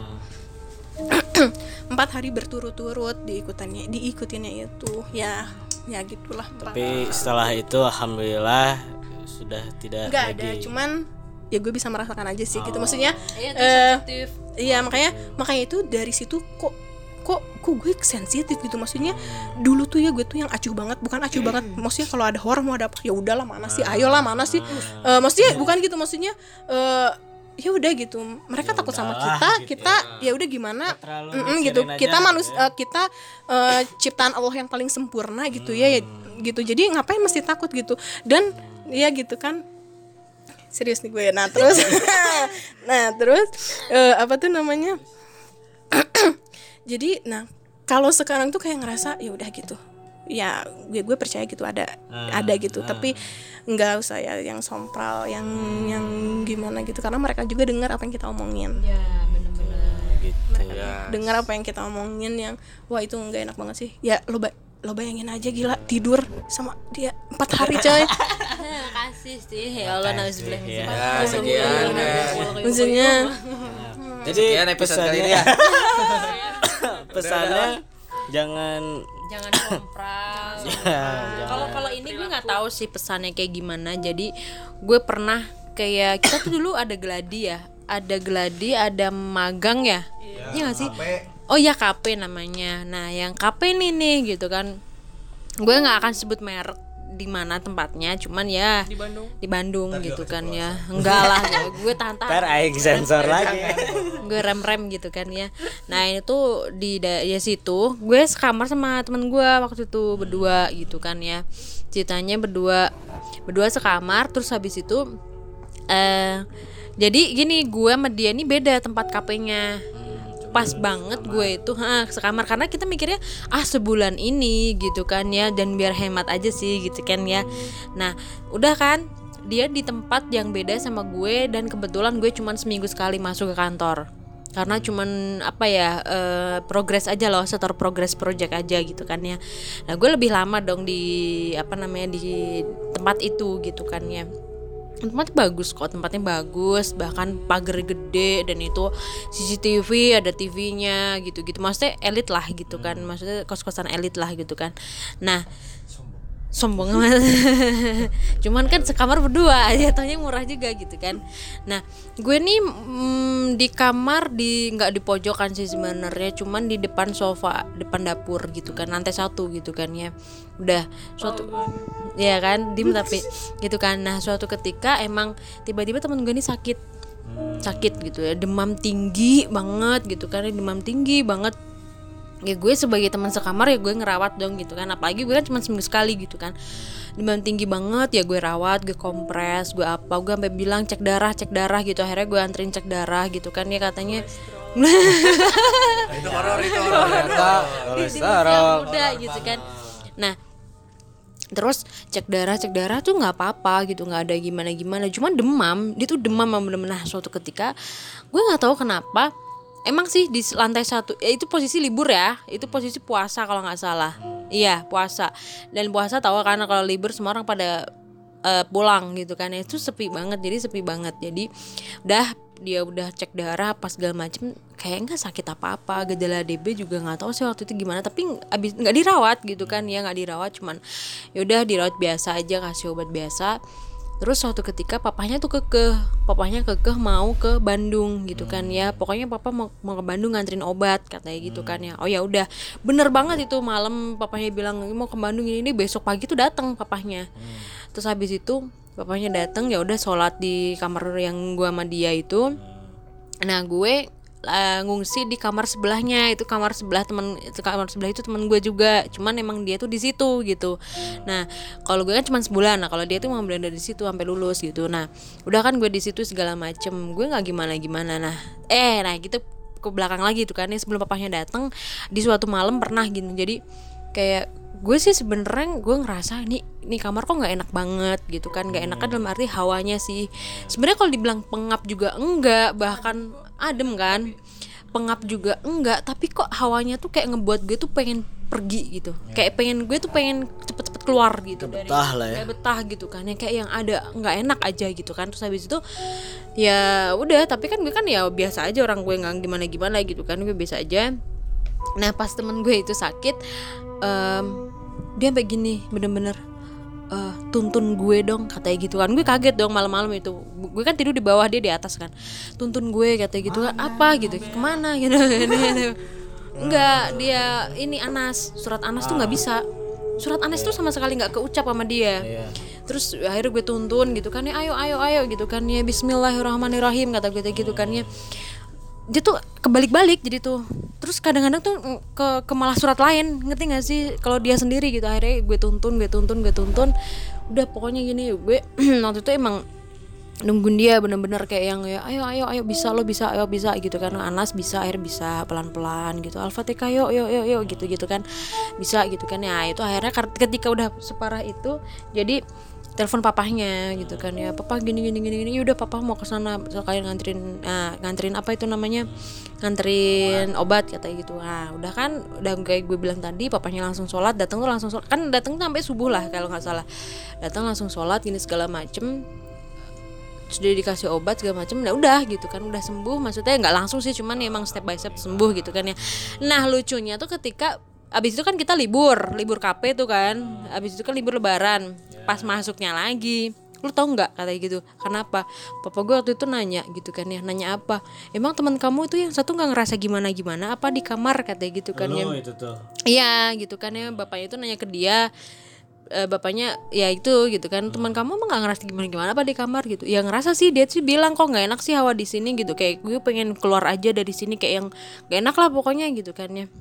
empat hari berturut-turut diikutannya diikutinnya itu. Ya ya gitulah tapi setelah itu alhamdulillah sudah tidak nggak lagi. ada cuman ya gue bisa merasakan aja sih gitu. Maksudnya Iya, eh, sensitif. iya makanya makanya itu dari situ kok kok kok gue sensitif gitu. Maksudnya dulu tuh ya gue tuh yang acuh banget bukan acuh banget. Maksudnya kalau ada horor mau ada apa ya udahlah mana sih? Ayolah mana sih? Eh, maksudnya bukan gitu. Maksudnya eh ya udah gitu. Mereka takut sama kita gitu kita ya. udah gimana? Mm-mm, mikirin gitu. kita manus ya. eh, kita eh, ciptaan Allah yang paling sempurna gitu ya, ya gitu. Jadi ngapain mesti takut gitu? Dan ya gitu kan. Serius nih gue. Nah terus nah terus eh, apa tuh namanya? Jadi nah kalau sekarang tuh kayak ngerasa ya udah gitu ya gue gue percaya gitu ada ada gitu. tapi nggak usah ya yang sompral yang yang gimana gitu. Karena mereka juga dengar apa yang kita omongin. Ya bener-bener gitu dengar apa yang kita omongin yang wah itu nggak enak banget sih. Ya lo ba- lo bayangin aja gila tidur sama dia empat hari coy. Kasih sih ya Allah nauzubillah Ya, dzalik. ya. sekian maksudnya jadi sekian episode kali ini ya. pesannya jangan jangan sompral ya, kalau kalau ini gue nggak tahu sih pesannya kayak gimana. Jadi gue pernah kayak kita tuh dulu ada gladi ya. Ada gladi ada magang ya? Iya. Nggak sih? Oh ya KP namanya. Nah yang KP nih nih gitu kan. Gue nggak akan sebut merek di mana tempatnya cuman ya di Bandung. di Bandung gitu kan ya. Enggak lah ya gue tahan tahan ntar aing sensor lagi. gue rem rem gitu kan ya. Nah ini tuh di da- ya situ gue sekamar sama temen gue waktu itu berdua gitu kan ya. Ceritanya berdua berdua sekamar terus habis itu eh jadi gini gue sama dia ini beda tempat KP-nya pas banget gue itu ha, sekamar. Karena kita mikirnya ah sebulan ini gitu kan ya dan biar hemat aja sih gitu kan ya. Nah udah kan dia di tempat yang beda sama gue dan kebetulan gue cuman seminggu sekali masuk ke kantor. Karena cuman apa ya eh, progres aja loh setor progress project aja gitu kan ya. Nah gue lebih lama dong di apa namanya di tempat itu gitu kan ya tempatnya bagus kok tempatnya bagus bahkan pagar gede dan itu CCTV ada TV-nya gitu-gitu. Maksudnya elit lah gitu kan maksudnya kos-kosan elit lah gitu kan. Nah sombong amat. Cuman kan sekamar berdua jatuhnya murah juga gitu kan. Nah gue nih mm, di kamar di nggak di pojokan sih sebenarnya cuman di depan sofa depan dapur gitu kan lantai satu gitu kan ya. Udah suatu ya kan dim tapi gitu kan. Nah suatu ketika emang tiba-tiba temen gue ini sakit. Sakit gitu ya demam tinggi banget gitu kan demam tinggi banget ya gue sebagai teman sekamar ya gue ngerawat dong gitu kan. Apalagi gue kan cuma seminggu sekali gitu kan. Demam tinggi banget ya gue rawat gue kompres gue apa gue sampai bilang cek darah cek darah gitu. Akhirnya gue anterin cek darah gitu kan. Ya katanya itu horor itu horor. Usia muda gitu kan. Nah terus cek darah cek darah tuh nggak apa-apa gitu nggak ada gimana gimana cuma demam dia tuh demam bener-bener. Nah, suatu ketika gue nggak tahu kenapa emang sih di lantai satu ya itu posisi libur ya itu posisi puasa kalau nggak salah. Iya puasa. Dan puasa tahu karena kalau libur semua orang pada eh, pulang gitu kan. Itu sepi banget jadi sepi banget. Jadi udah dia udah cek darah pas segala macem kayak nggak sakit apa apa gejala DB juga nggak tahu sih waktu itu gimana. Tapi abis nggak dirawat gitu kan ya nggak dirawat. Cuman yaudah dirawat biasa aja kasih obat biasa terus suatu ketika papahnya tuh kekeh. Papahnya kekeh mau ke Bandung gitu kan ya. Pokoknya papa mau mau ke Bandung nganterin obat katanya gitu kan ya. Oh ya udah. Bener banget itu malam papahnya bilang mau ke Bandung ini, ini besok pagi tuh datang papahnya. Terus habis itu papahnya datang ya udah sholat di kamar yang gua sama dia itu. Nah gue eh, ngungsi di kamar sebelahnya. Itu kamar sebelah temen itu kamar sebelah itu temen gue juga. Cuman emang dia tuh di situ gitu. Nah kalau gue kan cuma sebulan. Nah kalau dia tuh mau berada di situ sampai lulus gitu. Nah udah kan gue di situ segala macem. Gue nggak gimana gimana nah eh nah gitu ke belakang lagi tuh kan ya sebelum papahnya datang di suatu malam pernah gitu. Jadi kayak gue sih sebenarnya gue ngerasa ini ini kamar kok nggak enak banget gitu kan. Nggak enak kan dalam arti hawanya sih. Sebenarnya kalau dibilang pengap juga enggak. Bahkan adem kan? Pengap juga enggak tapi kok hawanya tuh kayak ngebuat gue tuh pengen pergi gitu. Kayak pengen gue tuh pengen cepet-cepet keluar gitu dari betah lah ya. kayak betah gitu kan. Yang kayak yang ada nggak enak aja gitu kan. Terus habis itu ya udah tapi kan gue kan ya biasa aja orang gue nggak gimana gimana gitu kan. Gue biasa aja. Nah pas temen gue itu sakit em, dia sampai gini bener-bener eh, tuntun gue dong katanya gitu kan. Gue kaget dong malam-malam itu. Gue kan tidur di bawah dia di atas kan. Tuntun gue katanya gitu kan. Apa? gitu. ke mana? gitu. Enggak dia ini Anas. Surat Anas tuh nggak bisa. Surat Anas tuh sama sekali nggak keucap sama dia. Terus akhirnya gue tuntun gitu kan. Ya ayo ayo ayo gitu kan. Ya Bismillahirrahmanirrahim kata gue gitu kan ya dia tuh kebalik-balik jadi tuh. Terus kadang-kadang tuh ke ke malah surat lain ngerti gak sih? Kalau dia sendiri gitu akhirnya gue tuntun gue tuntun gue tuntun. Udah pokoknya gini gue waktu itu emang nungguin dia bener-bener kayak yang ya ayo ayo ayo bisa lo bisa ayo bisa gitu kan. Anas bisa akhirnya bisa pelan-pelan gitu. Al-Fatihah yuk yuk yuk yuk gitu gitu kan. Bisa gitu kan. Ya itu akhirnya ketika udah separah itu jadi telepon papahnya gitu kan ya papa gini gini gini gini. Udah papa mau ke sana sekalian nganterin ah, nganterin apa itu namanya nganterin obat. katanya gitu. Ah udah kan udah kayak gue bilang tadi papahnya langsung sholat datang tuh langsung sholat. Kan datang sampai subuh lah kalau nggak salah. Datang langsung sholat gini segala macem. Sudah dikasih obat segala macam nah udah gitu kan. Udah sembuh maksudnya nggak langsung sih cuman ya emang step by step sembuh gitu kan ya. Nah lucunya tuh ketika abis itu kan kita libur libur KP tuh kan. Abis itu kan libur lebaran pas masuknya lagi lu tau nggak? katanya gitu. Kenapa papa gue waktu itu nanya gitu kan ya nanya apa? Emang teman kamu itu yang satu nggak ngerasa gimana gimana apa di kamar? katanya gitu kan ya. itu tuh. Iya gitu kan ya. Bapaknya itu nanya ke dia eh, bapaknya ya itu gitu kan. Teman kamu emang gak ngerasa gimana gimana apa di kamar? gitu. Ya ngerasa sih dia sih bilang kok nggak enak sih hawa di sini? gitu. Kayak gue pengen keluar aja dari sini kayak yang gak enak lah pokoknya gitu kan ya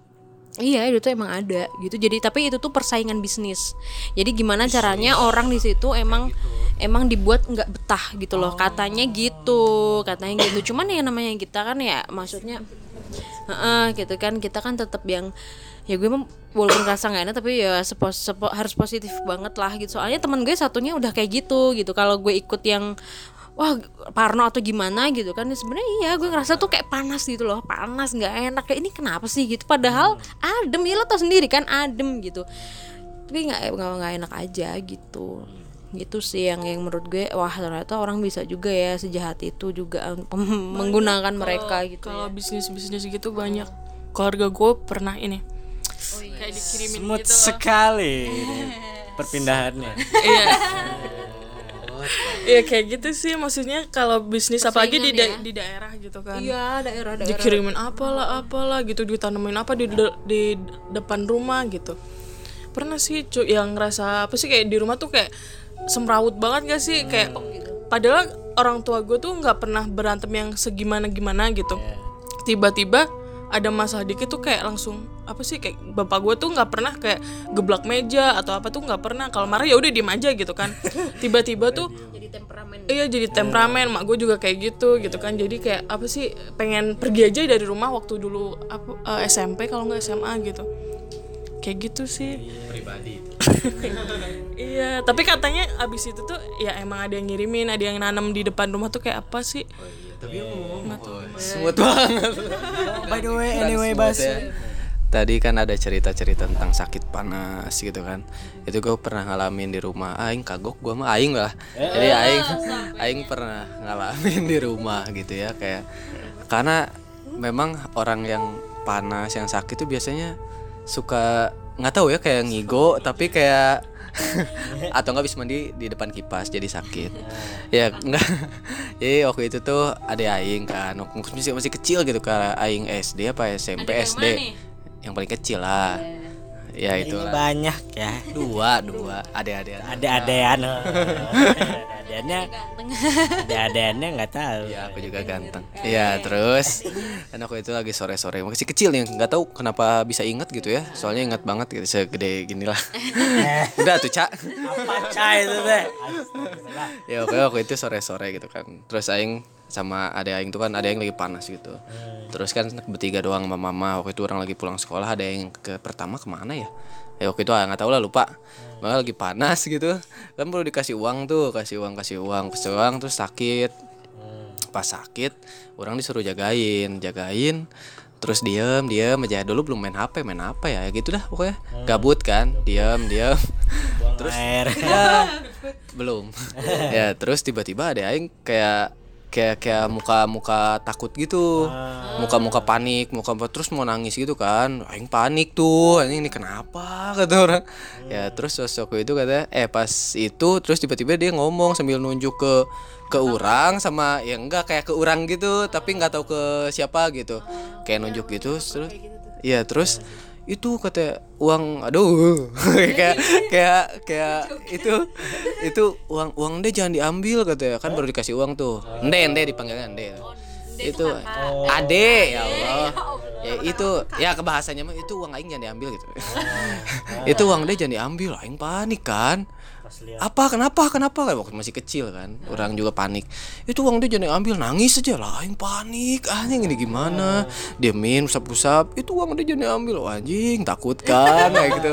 Iya itu tuh emang ada gitu. Jadi tapi itu tuh persaingan bisnis. Jadi gimana caranya orang di situ emang emang dibuat nggak betah gitu loh. Katanya gitu katanya gitu. Cuman ya namanya kita kan ya maksudnya Heeh, gitu kan. Kita kan tetap yang ya gue mah walaupun rasa nggak enak tapi ya sepo- sepo- harus positif banget lah gitu. Soalnya teman gue satunya udah kayak gitu gitu. Kalau gue ikut yang wah parno atau gimana gitu kan ya sebenarnya iya gue ngerasa tuh kayak panas gitu loh panas nggak enak kayak ini kenapa sih gitu padahal adem ya lo tau sendiri kan adem gitu tapi nggak nggak nggak enak aja gitu gitu sih yang yang menurut gue wah ternyata orang bisa juga ya sejahat itu juga pem- menggunakan mereka gitu Kalau ya. bisnis bisnis gitu banyak. Keluarga gue pernah ini. Kayak dikirimin Smooth gitu sekali perpindahannya. Iya. Iya kayak gitu sih maksudnya kalau bisnis apalagi di da- Persaingan ya. di daerah gitu kan. iya daerah daerah Dikirimin apalah apalah gitu ditanemin apa di de- di depan rumah gitu. Pernah sih cu yang ngerasa apa sih kayak di rumah tuh kayak semrawut banget gak sih kayak padahal orang tua gue tuh nggak pernah berantem yang segimana gimana gitu. Tiba-tiba ada masalah dikit tuh kayak langsung apa sih kayak bapak gue tuh nggak pernah kayak geblak meja atau apa tuh nggak pernah. Kalau marah ya udah diem aja gitu kan. Tiba-tiba tuh jadi temperamen. iya jadi temperamen. Mak gue juga kayak gitu gitu kan. Jadi kayak apa sih pengen pergi aja dari rumah waktu dulu apa eh, SMP kalau nggak SMA gitu. Kayak gitu sih. Pribadi. Iya tapi katanya abis itu tuh ya emang ada yang ngirimin ada yang nanam di depan rumah tuh kayak apa sih tapi smooth banget By the way, anyway, Bas. ya. Tadi kan ada cerita-cerita tentang sakit panas gitu kan. Itu gue pernah ngalamin di rumah. Aing kagok gue mah aing lah. Jadi aing aing pernah ngalamin di rumah gitu ya kayak karena memang orang yang panas yang sakit tuh biasanya suka nggak tahu ya kayak ngigo tapi kayak atau nggak bisa mandi di depan kipas jadi sakit. Ya. Enggak jadi waktu itu tuh ada aing kan masih masih kecil gitu kan aing SD apa SMP SD yang paling kecil lah ya Ini itulah. banyak ya. dua dua. Ada ada Ada adean. Adeannya ada adeannya nggak tahu. ya aku juga ganteng. Ya terus? Kan aku itu lagi sore sore masih kecil nih nggak tahu kenapa bisa inget gitu ya. Soalnya inget banget gitu segede gini lah. Udah tuh cak Apa cah itu teh? ya oke waktu itu sore sore gitu kan. Terus aing sama ada aing tuh kan ada yang lagi panas gitu. Terus kan bertiga doang sama mama waktu itu orang lagi pulang sekolah ada yang ke pertama ke mana ya? Ya waktu itu ah, nggak tahu lah lupa. Malah lagi panas gitu. Kan perlu dikasih uang tuh kasih uang kasih uang kasih uang terus sakit. Pas sakit orang disuruh jagain jagain terus diem diem aja. Dulu belum main hp main apa ya? Gitu dah pokoknya. Gabut kan diem diem. Terus ya belum. Ya terus tiba-tiba ada aing kayak kayak kayak muka muka takut gitu. Muka muka panik muka terus mau nangis gitu kan. Aing panik tuh anjing ini kenapa? kata orang. Ya terus sosok itu kata eh pas itu terus tiba-tiba dia ngomong sambil nunjuk ke ke orang sama ya enggak kayak ke orang gitu tapi nggak tahu ke siapa gitu. Kayak nunjuk gitu terus Iya terus itu kata uang aduh. Kayak kayak kayak itu itu uang uang deh jangan diambil katanya kan baru dikasih uang tuh. Ende ende dipanggilnya ende itu ade ya Allah. ya itu ya kebahasanya mah itu uang aing jangan diambil gitu. Itu uang deh jangan diambil aing panik kan apa? Kenapa? Kenapa? Kan waktu masih kecil kan orang juga panik. Itu uang dia jangan ambil nangis aja. Lah aing panik. Anjing ini gimana? Diemin usap-usap. Itu uang dia jangan ambil oh, anjing takut kan kayak gitu.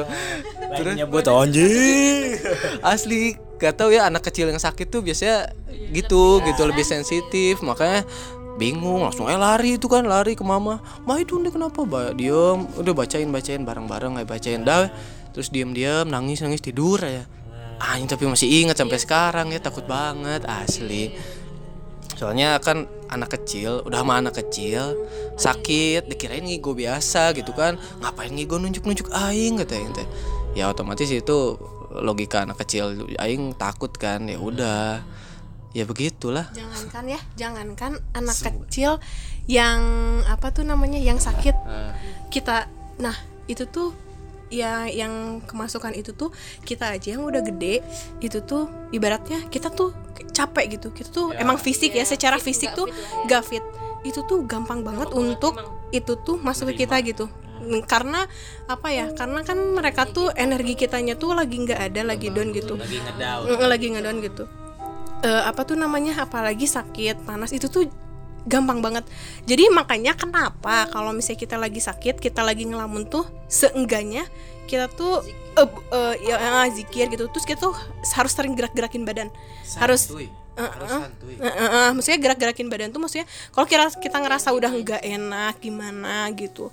Terus? nyebut anjing. asli gak tahu ya anak kecil yang sakit tuh biasanya gitu gitu lebih sensitif. Makanya bingung langsung eh lari itu kan lari ke mama. Mah itu nih kenapa? Ba diem. Udah bacain bacain bareng bareng kayak bacain. Dah terus diem diem nangis nangis tidur ya anjing tapi masih ingat sampai sekarang ya takut banget asli. Soalnya kan anak kecil udah sama anak kecil sakit dikirain ngigo biasa gitu kan. Ngapain ngigo nunjuk nunjuk aing katanya teh. Ya otomatis itu logika anak kecil aing takut kan ya udah. Ya begitulah. Jangankan ya jangankan anak kecil yang apa tuh namanya yang sakit. Kita nah itu tuh ya yang kemasukan itu tuh kita aja yang udah gede itu tuh ibaratnya kita tuh capek gitu. Kita tuh emang fisik ya secara fisik tuh gak fit. Itu tuh gampang banget untuk itu tuh masuk ke kita gitu. Karena apa ya karena kan mereka tuh energi kitanya tuh lagi nggak ada lagi down gitu. lagi ngedown lagi ngedown gitu. Eh, apa tuh namanya apalagi sakit panas itu tuh gampang banget. Jadi makanya kenapa kalau misalnya kita lagi sakit kita lagi ngelamun tuh seenggaknya kita tuh eh, eh, ya eh, zikir gitu. Terus kita tuh harus sering gerak-gerakin badan. Harus Eh, eh, eh, eh, maksudnya gerak-gerakin badan tuh maksudnya kalau kira kita ngerasa udah nggak enak gimana gitu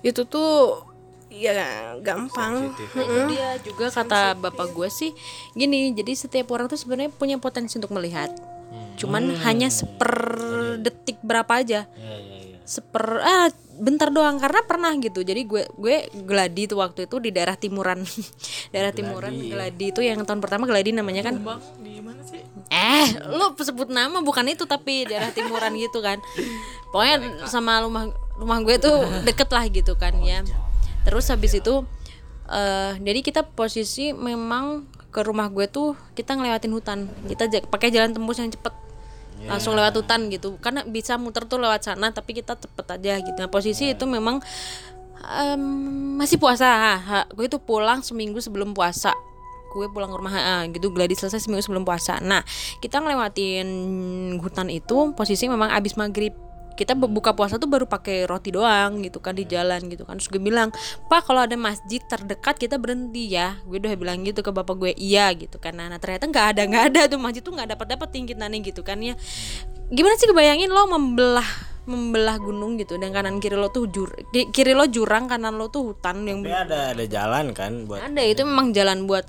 itu tuh ya gampang. Mm-mm. dia juga kata bapak gue sih gini jadi setiap orang tuh sebenarnya punya potensi untuk melihat cuman hanya seper detik berapa aja. Seper ah bentar doang karena pernah gitu. Jadi gue gue geladi tuh waktu itu di daerah timuran. Daerah timuran geladi itu yang tahun pertama geladi namanya kan. Bang di mana sih? Eh, lu sebut nama bukan itu tapi daerah timuran gitu kan. Pokoknya sama rumah rumah gue tuh deket lah gitu kan ya. Terus habis itu eh jadi kita posisi memang ke rumah gue tuh kita ngelewatin hutan. Kita pakai jalan tembus yang cepet. langsung lewat hutan gitu. Karena bisa muter tuh lewat sana tapi kita cepet aja gitu. Nah posisi itu memang em, masih puasa. Ha, gue itu pulang seminggu sebelum puasa. Gue pulang ke rumah ha, gitu. Gladi selesai seminggu sebelum puasa. Nah kita ngelewatin hutan itu posisi memang abis maghrib kita bu- buka puasa tuh baru pakai roti doang gitu kan di jalan gitu kan. Terus gue bilang pak kalau ada masjid terdekat kita berhenti ya. Gue udah bilang gitu ke bapak gue iya gitu kan. Nah, nah, ternyata nggak ada nggak ada tuh. Masjid tuh nggak dapat dapat tinggi nani gitu kan ya. Gimana sih kebayangin lo membelah membelah gunung gitu dan kanan kiri lo tuh jur ki- kiri lo jurang kanan lo tuh hutan yang Tapi ada ada jalan kan buat ada itu memang jalan buat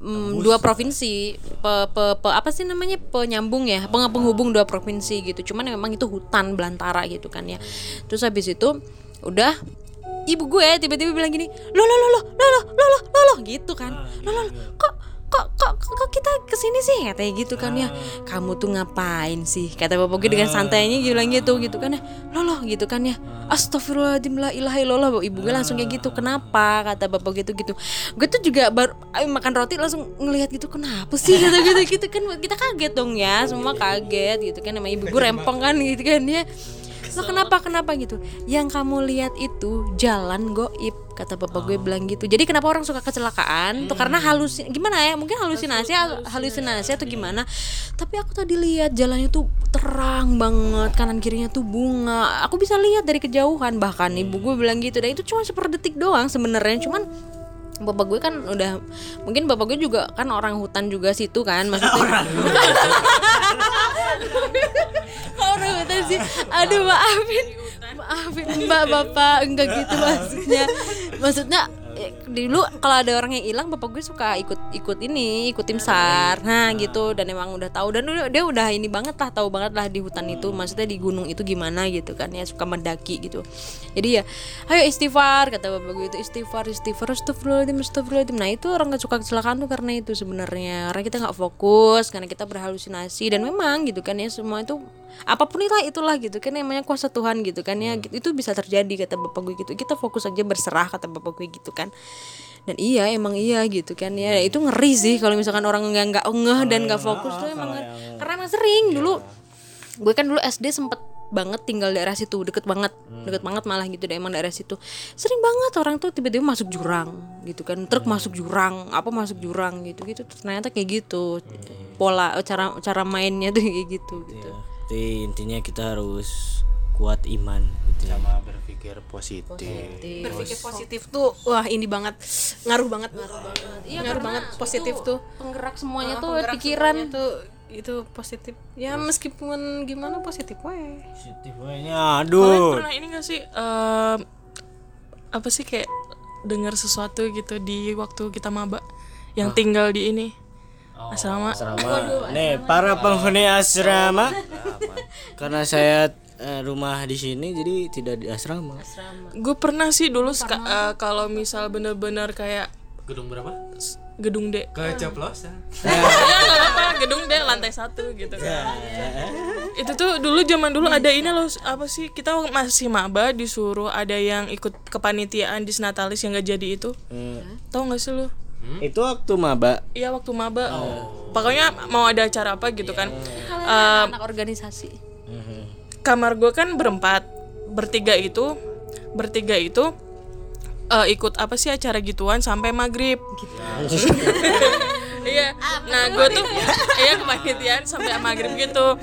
mm, dua provinsi. Pe, pe- pe- apa sih namanya? Penyambung ya? Peng- penghubung dua provinsi gitu. Cuman memang itu hutan belantara gitu kan ya. Terus habis itu udah ibu gue tiba-tiba bilang gini lo lo lo lo lo lo lo lo gitu kan. Lo lo lo, kok kok kok kok kita ke sini sih? Katanya gitu kan ya. Kamu tuh ngapain sih? Kata bapak gue dengan santainya dia bilang gitu gitu kan ya. Lo lo gitu kan ya. Astagfirullahaladzim la ilaha illallah ibu gue langsung kayak gitu. Kenapa? Kata bapak gitu gitu. Gue tuh juga baru eh, makan roti langsung ngelihat gitu kenapa sih? Gitu gitu gitu kan. Kita kaget dong ya semua kaget gitu kan. Nama ibu gue rempong kan gitu kan ya lo kenapa kenapa gitu? Yang kamu lihat itu jalan goib kata bapak gue bilang gitu. Jadi kenapa orang suka kecelakaan? Tuh karena halusin gimana ya? Mungkin halusinasi halusinasi atau gimana? Tapi aku tadi lihat jalannya tuh terang banget kanan kirinya tuh bunga. Aku bisa lihat dari kejauhan bahkan ibu gue bilang gitu. Dan itu cuma seperdetik doang sebenarnya. Cuman bapak gue kan udah mungkin bapak gue juga kan orang hutan juga situ kan maksudnya. Orang hutan sih. Aduh maafin. Maafin mbak bapak. Enggak gitu maksudnya. Maksudnya eh, dulu kalau ada orang yang hilang bapak gue suka ikut ikut ini ikut tim sar. Nah gitu. Dan emang udah tahu. Dan dia udah ini banget lah tahu banget lah di hutan itu. Maksudnya di gunung itu gimana gitu kan ya. Suka mendaki gitu. Jadi ya ayo istighfar kata bapak gue itu. Istighfar istighfar. Astagfirullahaladzim astagfirullahaladzim. Nah itu orang suka kecelakaan tuh karena itu sebenarnya. Karena kita nggak fokus karena kita berhalusinasi. Dan memang gitu kan ya semua itu apa pun itulah itulah gitu kan namanya kuasa Tuhan gitu kan ya. Gitu, itu bisa terjadi kata bapak gue gitu. Kita fokus aja berserah kata bapak gue gitu kan. Dan iya emang iya gitu kan ya. Itu ngeri sih kalau misalkan orang yang nggak ngeh dan nggak fokus tuh emang karena emang sering dulu. Gue kan dulu SD sempet banget tinggal daerah situ deket banget deket banget malah gitu deh emang daerah situ. Sering banget orang tuh tiba-tiba masuk jurang gitu kan truk masuk jurang apa masuk jurang gitu gitu ternyata kayak gitu. Pola cara cara mainnya tuh kayak gitu gitu Jadi intinya kita harus kuat iman gitu ya. sama berpikir positif. Berpikir positif tuh wah ini banget. Ngaruh banget. Ngaruh banget. Iya, ngaruh banget positif tuh. penggerak semuanya Ah, tuh penggerak pikiran semuanya tuh itu positif. Ya meskipun gimana positif weh Positif wehnya, Kalian aduh. pernah ini gak sih em, apa sih kayak dengar sesuatu gitu di waktu kita maba yang tinggal di ini asrama. Asrama. Nih, para penghuni asrama. Karena saya eh, rumah di sini jadi tidak di asrama. gue pernah sih dulu ska- eh, kalau misal bener-bener kayak gedung berapa? Gedung D. Keceplosan ya gedung D lantai satu gitu kan. Itu tuh dulu zaman dulu ada ini loh apa sih kita masih maba disuruh ada yang ikut kepanitiaan di Senatalis yang gak jadi itu. Tahu nggak sih lo Itu waktu maba. Iya waktu maba. Pokoknya mau ada acara apa gitu kan. Kalian anak organisasi? Kamar gue kan berempat. Bertiga itu bertiga itu eh, ikut apa sih acara gituan sampai maghrib. Iya. Nah gue tuh iya kepanitiaan sampai maghrib gitu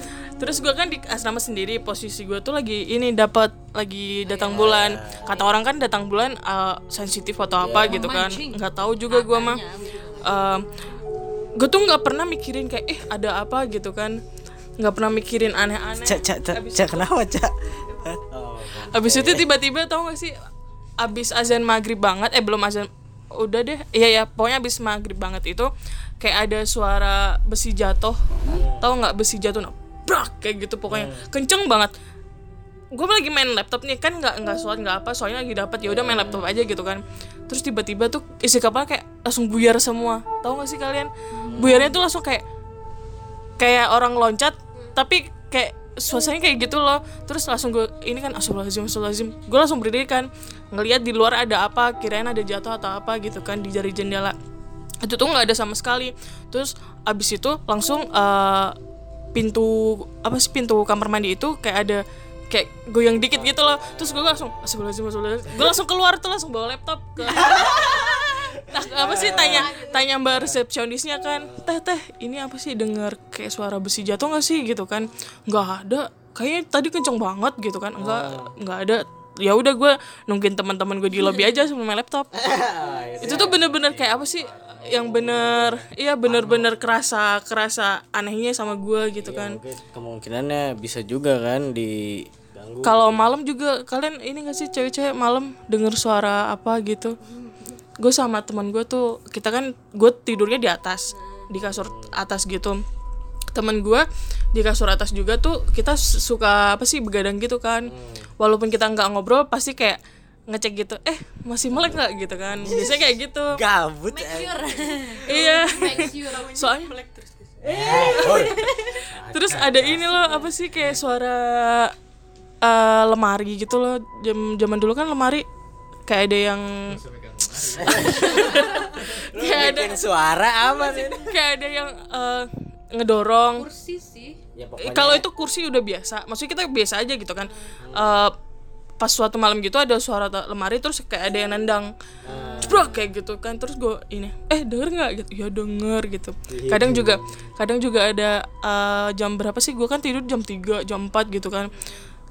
terus gue kan di asrama sendiri posisi gue tuh lagi ini dapat lagi datang bulan. Kata orang kan datang bulan eh, sensitif atau apa gitu kan. Nggak tahu juga gue mah. Gue tuh nggak pernah mikirin kayak eh ada apa gitu kan. Nggak pernah mikirin aneh-aneh. Cak, cak, cak, cak, kenapa, cak? Abis itu tiba-tiba tau gak sih Abis azan maghrib banget Eh belum azan Udah deh. Iya ya pokoknya abis maghrib banget itu Kayak ada suara besi jatuh. Tahu nggak besi jatuh? nah, Brak kayak gitu pokoknya. Kenceng banget. Gue lagi main laptop nih kan nggak nggak sholat nggak apa soalnya lagi dapat ya udah main laptop aja gitu kan. Terus tiba-tiba tuh isi kapal kayak langsung buyar semua. Tahu nggak sih kalian? Buyarnya tuh langsung kayak kayak orang loncat tapi kayak suasananya kayak gitu loh. Terus langsung gue ini kan astagfirullahaladzim astagfirullahaladzim. Gue langsung berdiri kan ngelihat di luar ada apa kirain ada jatuh atau apa gitu kan di jari jendela. Itu tuh nggak ada sama sekali. Terus abis itu langsung eh, pintu apa sih pintu kamar mandi itu kayak ada kayak goyang dikit gitu loh. Terus gue langsung gue langsung keluar tuh langsung bawa laptop ke nah, apa sih tanya tanya mbak resepsionisnya kan teh teh ini apa sih dengar kayak suara besi jatuh nggak sih? Gitu kan. Nggak ada kayaknya tadi kenceng banget gitu kan. Enggak nggak ada. Ya udah gue nungguin teman-teman gue di lobby aja sama laptop. Itu tuh bener-bener kayak apa sih yang bener iya bener-bener kerasa kerasa anehnya sama gue gitu kan. Mungkin kemungkinannya bisa juga kan diganggu. Kalau malam juga kalian ini gak sih cewek-cewek malam denger suara apa gitu? Gue sama teman gue tuh kita kan gue tidurnya di atas di kasur atas gitu. Teman gue di kasur atas juga tuh kita su- suka apa sih begadang gitu kan. Walaupun kita nggak ngobrol pasti kayak ngecek gitu eh masih melek nggak? Gitu kan. Biasanya kayak gitu. Gabut eh. iya. Soalnya terus. Ada ini loh apa sih kayak suara eh, lemari gitu loh. Jam zaman dulu kan lemari kayak ada yang kayak ada suara apa sih? Kayak ada yang eh, ngedorong. Kursi sih. Ya Eh, kalau itu kursi udah biasa. Maksudnya kita biasa aja gitu kan. Eh, pas suatu malam gitu ada suara lemari terus kayak ada yang nendang. Jebrak kayak gitu kan. Terus gue ini eh denger nggak? Gitu. Ya denger gitu. Kadang juga kadang juga ada eh, jam berapa sih? Gue kan tidur jam 3 jam 4 gitu kan.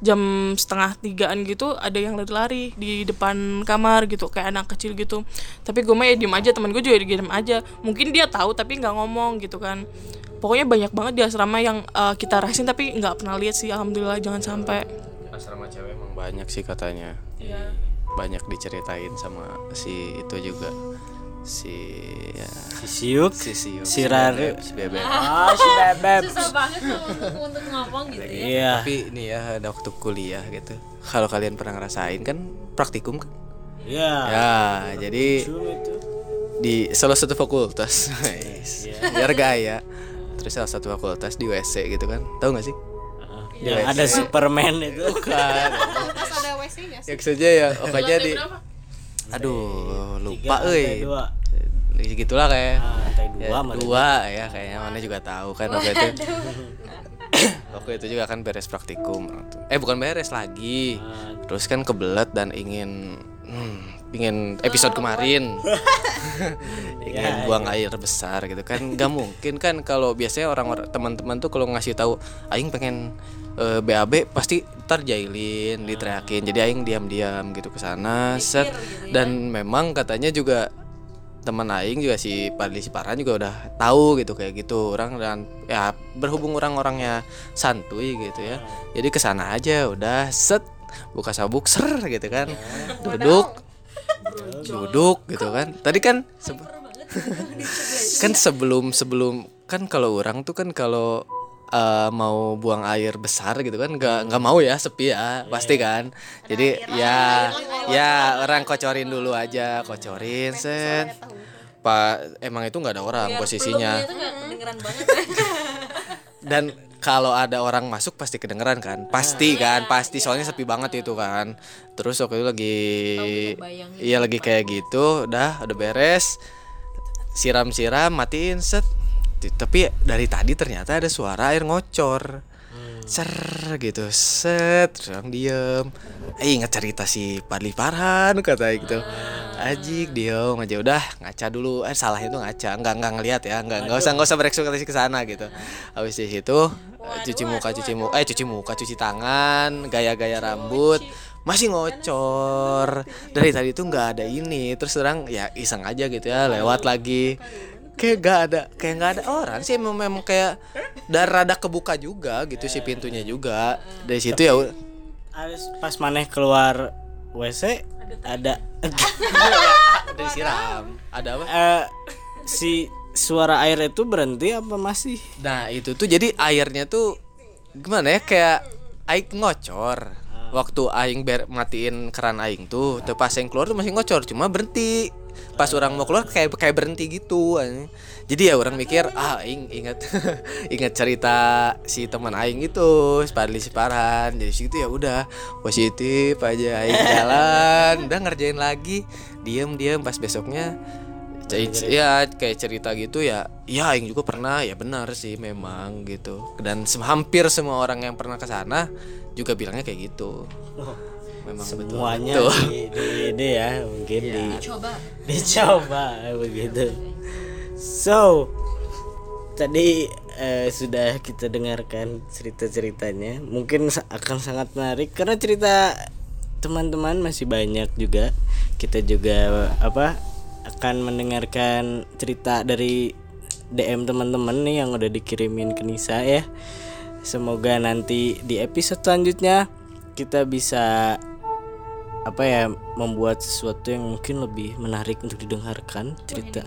Jam setengah tigaan gitu ada yang lari-lari di depan kamar gitu kayak anak kecil gitu. Tapi gue mah ya diem aja teman gue juga diem aja. Mungkin dia tahu tapi nggak ngomong gitu kan. Pokoknya banyak banget di asrama yang eh, kita rasain tapi nggak pernah lihat sih alhamdulillah jangan sampai. Asrama cewek banyak sih katanya. Banyak diceritain sama si itu juga. Si ya, si siuk. Si si Si Rare. si bebek ah si bebek susah banget tuh untuk, ngomong gitu ya. Iya. Tapi nih ya ada waktu kuliah gitu. Kalau kalian pernah ngerasain kan praktikum kan? Iya. Ya jadi di salah satu fakultas. Biar gaya. Terus salah satu fakultas di WC gitu kan. Tahu nggak sih yang ada Superman itu. Kan Pas ada WC-nya ya saja ya pokoknya di aduh lupa euy dua. Gitulah kayak. Ah, dua ya, dua ya kayaknya mana juga tahu kan waktu itu. waktu itu juga kan beres praktikum eh bukan beres lagi. Terus kan kebelet dan ingin hmm, ingin episode kemarin. ingin buang air besar gitu kan. Nggak mungkin kan kalau biasanya orang-orang teman-teman tuh kalau ngasih tahu aing pengen eh, BAB pasti ntar jailin diteriakin. Jadi aing diam-diam gitu ke sana set. dan memang katanya juga teman aing juga si Padli Siparan juga udah tahu gitu kayak gitu. Orang dan ya berhubung orang-orangnya santuy gitu ya. Jadi ke sana aja udah set. Buka sabuk ser gitu kan. Duduk. Duduk gitu kan. Tadi kan sebe- kan sebelum sebelum kan kalau orang tuh kan kalau eh, mau buang air besar gitu kan nggak nggak mau ya sepi ya pasti kan. Jadi ya ya orang kocorin dulu aja kocorin set. pak emang itu nggak ada orang posisinya. itu nggak kedengeran banget. Dan kalau ada orang masuk pasti kedengeran kan? Pasti kan? Pasti soalnya sepi banget itu kan. Terus waktu itu lagi iya lagi kayak gitu udah udah beres. Siram-siram matiin set T- tapi dari tadi ternyata ada suara air ngocor. Ser gitu. Set terus orang diem. Eh ingat cerita si Padli Farhan kata gitu. Ajik diem aja. Udah ngaca dulu. Eh salahnya tuh ngaca. Nggak nggak ngelihat ya. Nggak nggak usah nggak usah berekspresi ke sana gitu. Habis di situ eh, cuci muka cuci muka eh cuci muka cuci tangan gaya-gaya rambut. masih ngocor. dari tadi tuh nggak ada ini. Terus terang ya iseng aja gitu ya. Lewat lagi kayak gak ada kayak nggak ada orang sih memang, memang kayak dan rada kebuka juga gitu si pintunya juga. Dari situ ya pas maneh keluar WC ada ada siram ada apa? Eh si suara air itu berhenti apa masih? Nah itu tuh jadi airnya tuh gimana ya kayak aing ngocor. Waktu aing ber matiin keran aing tuh tuh pas aing keluar tuh masih ngocor cuma berhenti pas orang mau keluar kayak kayak berhenti gitu. Jadi ya orang mikir ah aing ingat ingat cerita si teman aing itu Sparli Siparan jadi situ ya udah positif aja aing jalan udah ngerjain lagi. Diem diem pas besoknya ya kayak cerita gitu ya ya aing juga pernah ya benar sih memang gitu. Dan hampir semua orang yang pernah ke sana juga bilangnya kayak gitu memang semuanya betul. di, di ini ya mungkin di Coba. dicoba begitu. So tadi eh, sudah kita dengarkan cerita ceritanya mungkin akan sangat menarik karena cerita teman-teman masih banyak juga. Kita juga apa akan mendengarkan cerita dari DM teman-teman nih yang udah dikirimin ke Nisa ya. Semoga nanti di episode selanjutnya kita bisa apa ya membuat sesuatu yang mungkin lebih menarik untuk didengarkan cerita.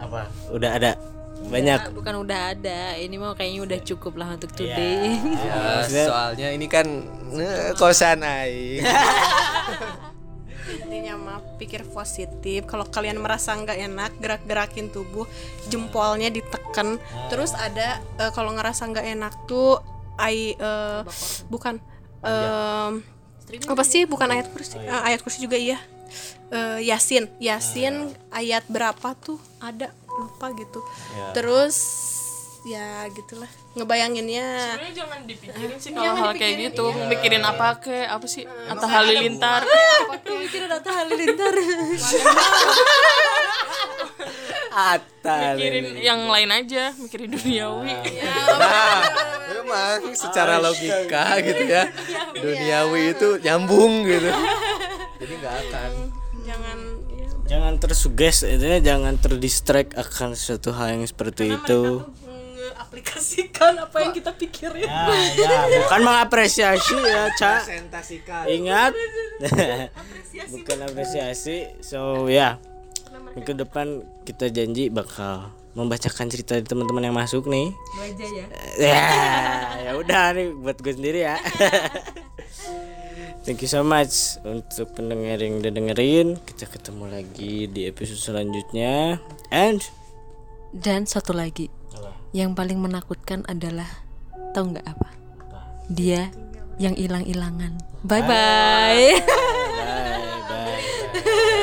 Apa? Udah ada? Banyak? Bukan udah ada, ini mau kayaknya udah cukup lah untuk today. Ya, soalnya ini kan eh, kosan aing. Intinya mah pikir positif. Kalau kalian merasa nggak enak gerak-gerakin tubuh jempolnya ditekan. Terus ada eh, kalau ngerasa nggak enak tuh ai eh, bukan em, apa sih bukan ayat kursi? Eh, ayat kursi juga iya. Eh, yasin. Yasin ayat berapa tuh? Ada lupa gitu. Terus ya gitulah. Ngebayanginnya. Sebenarnya jangan dipikirin sih kalau hal kayak gitu. Mikirin apa ke apa sih? Atau halilintar. Mikirin Atta Halilintar. Atal Mikirin yang lain aja, mikirin duniawi. nah memang secara logika gitu ya. duniawi itu nyambung gitu. Jadi nggak akan. Jangan ya, jangan tersuges intinya jangan terdistract akan sesuatu hal yang seperti itu. aplikasikan apa yang kita pikirin. Ya, ya. Bukan mengapresiasi ya cak. Ingat. Bukan apresiasi. So ya minggu depan kita janji bakal membacakan cerita dari teman-teman yang masuk nih aja ya. ya ya udah nih buat gue sendiri ya thank you so much untuk pendengar yang udah dengerin kita ketemu lagi di episode selanjutnya and Dan satu lagi, yang paling menakutkan adalah tahu nggak apa? Dia yang hilang-hilangan. Bye bye. bye bye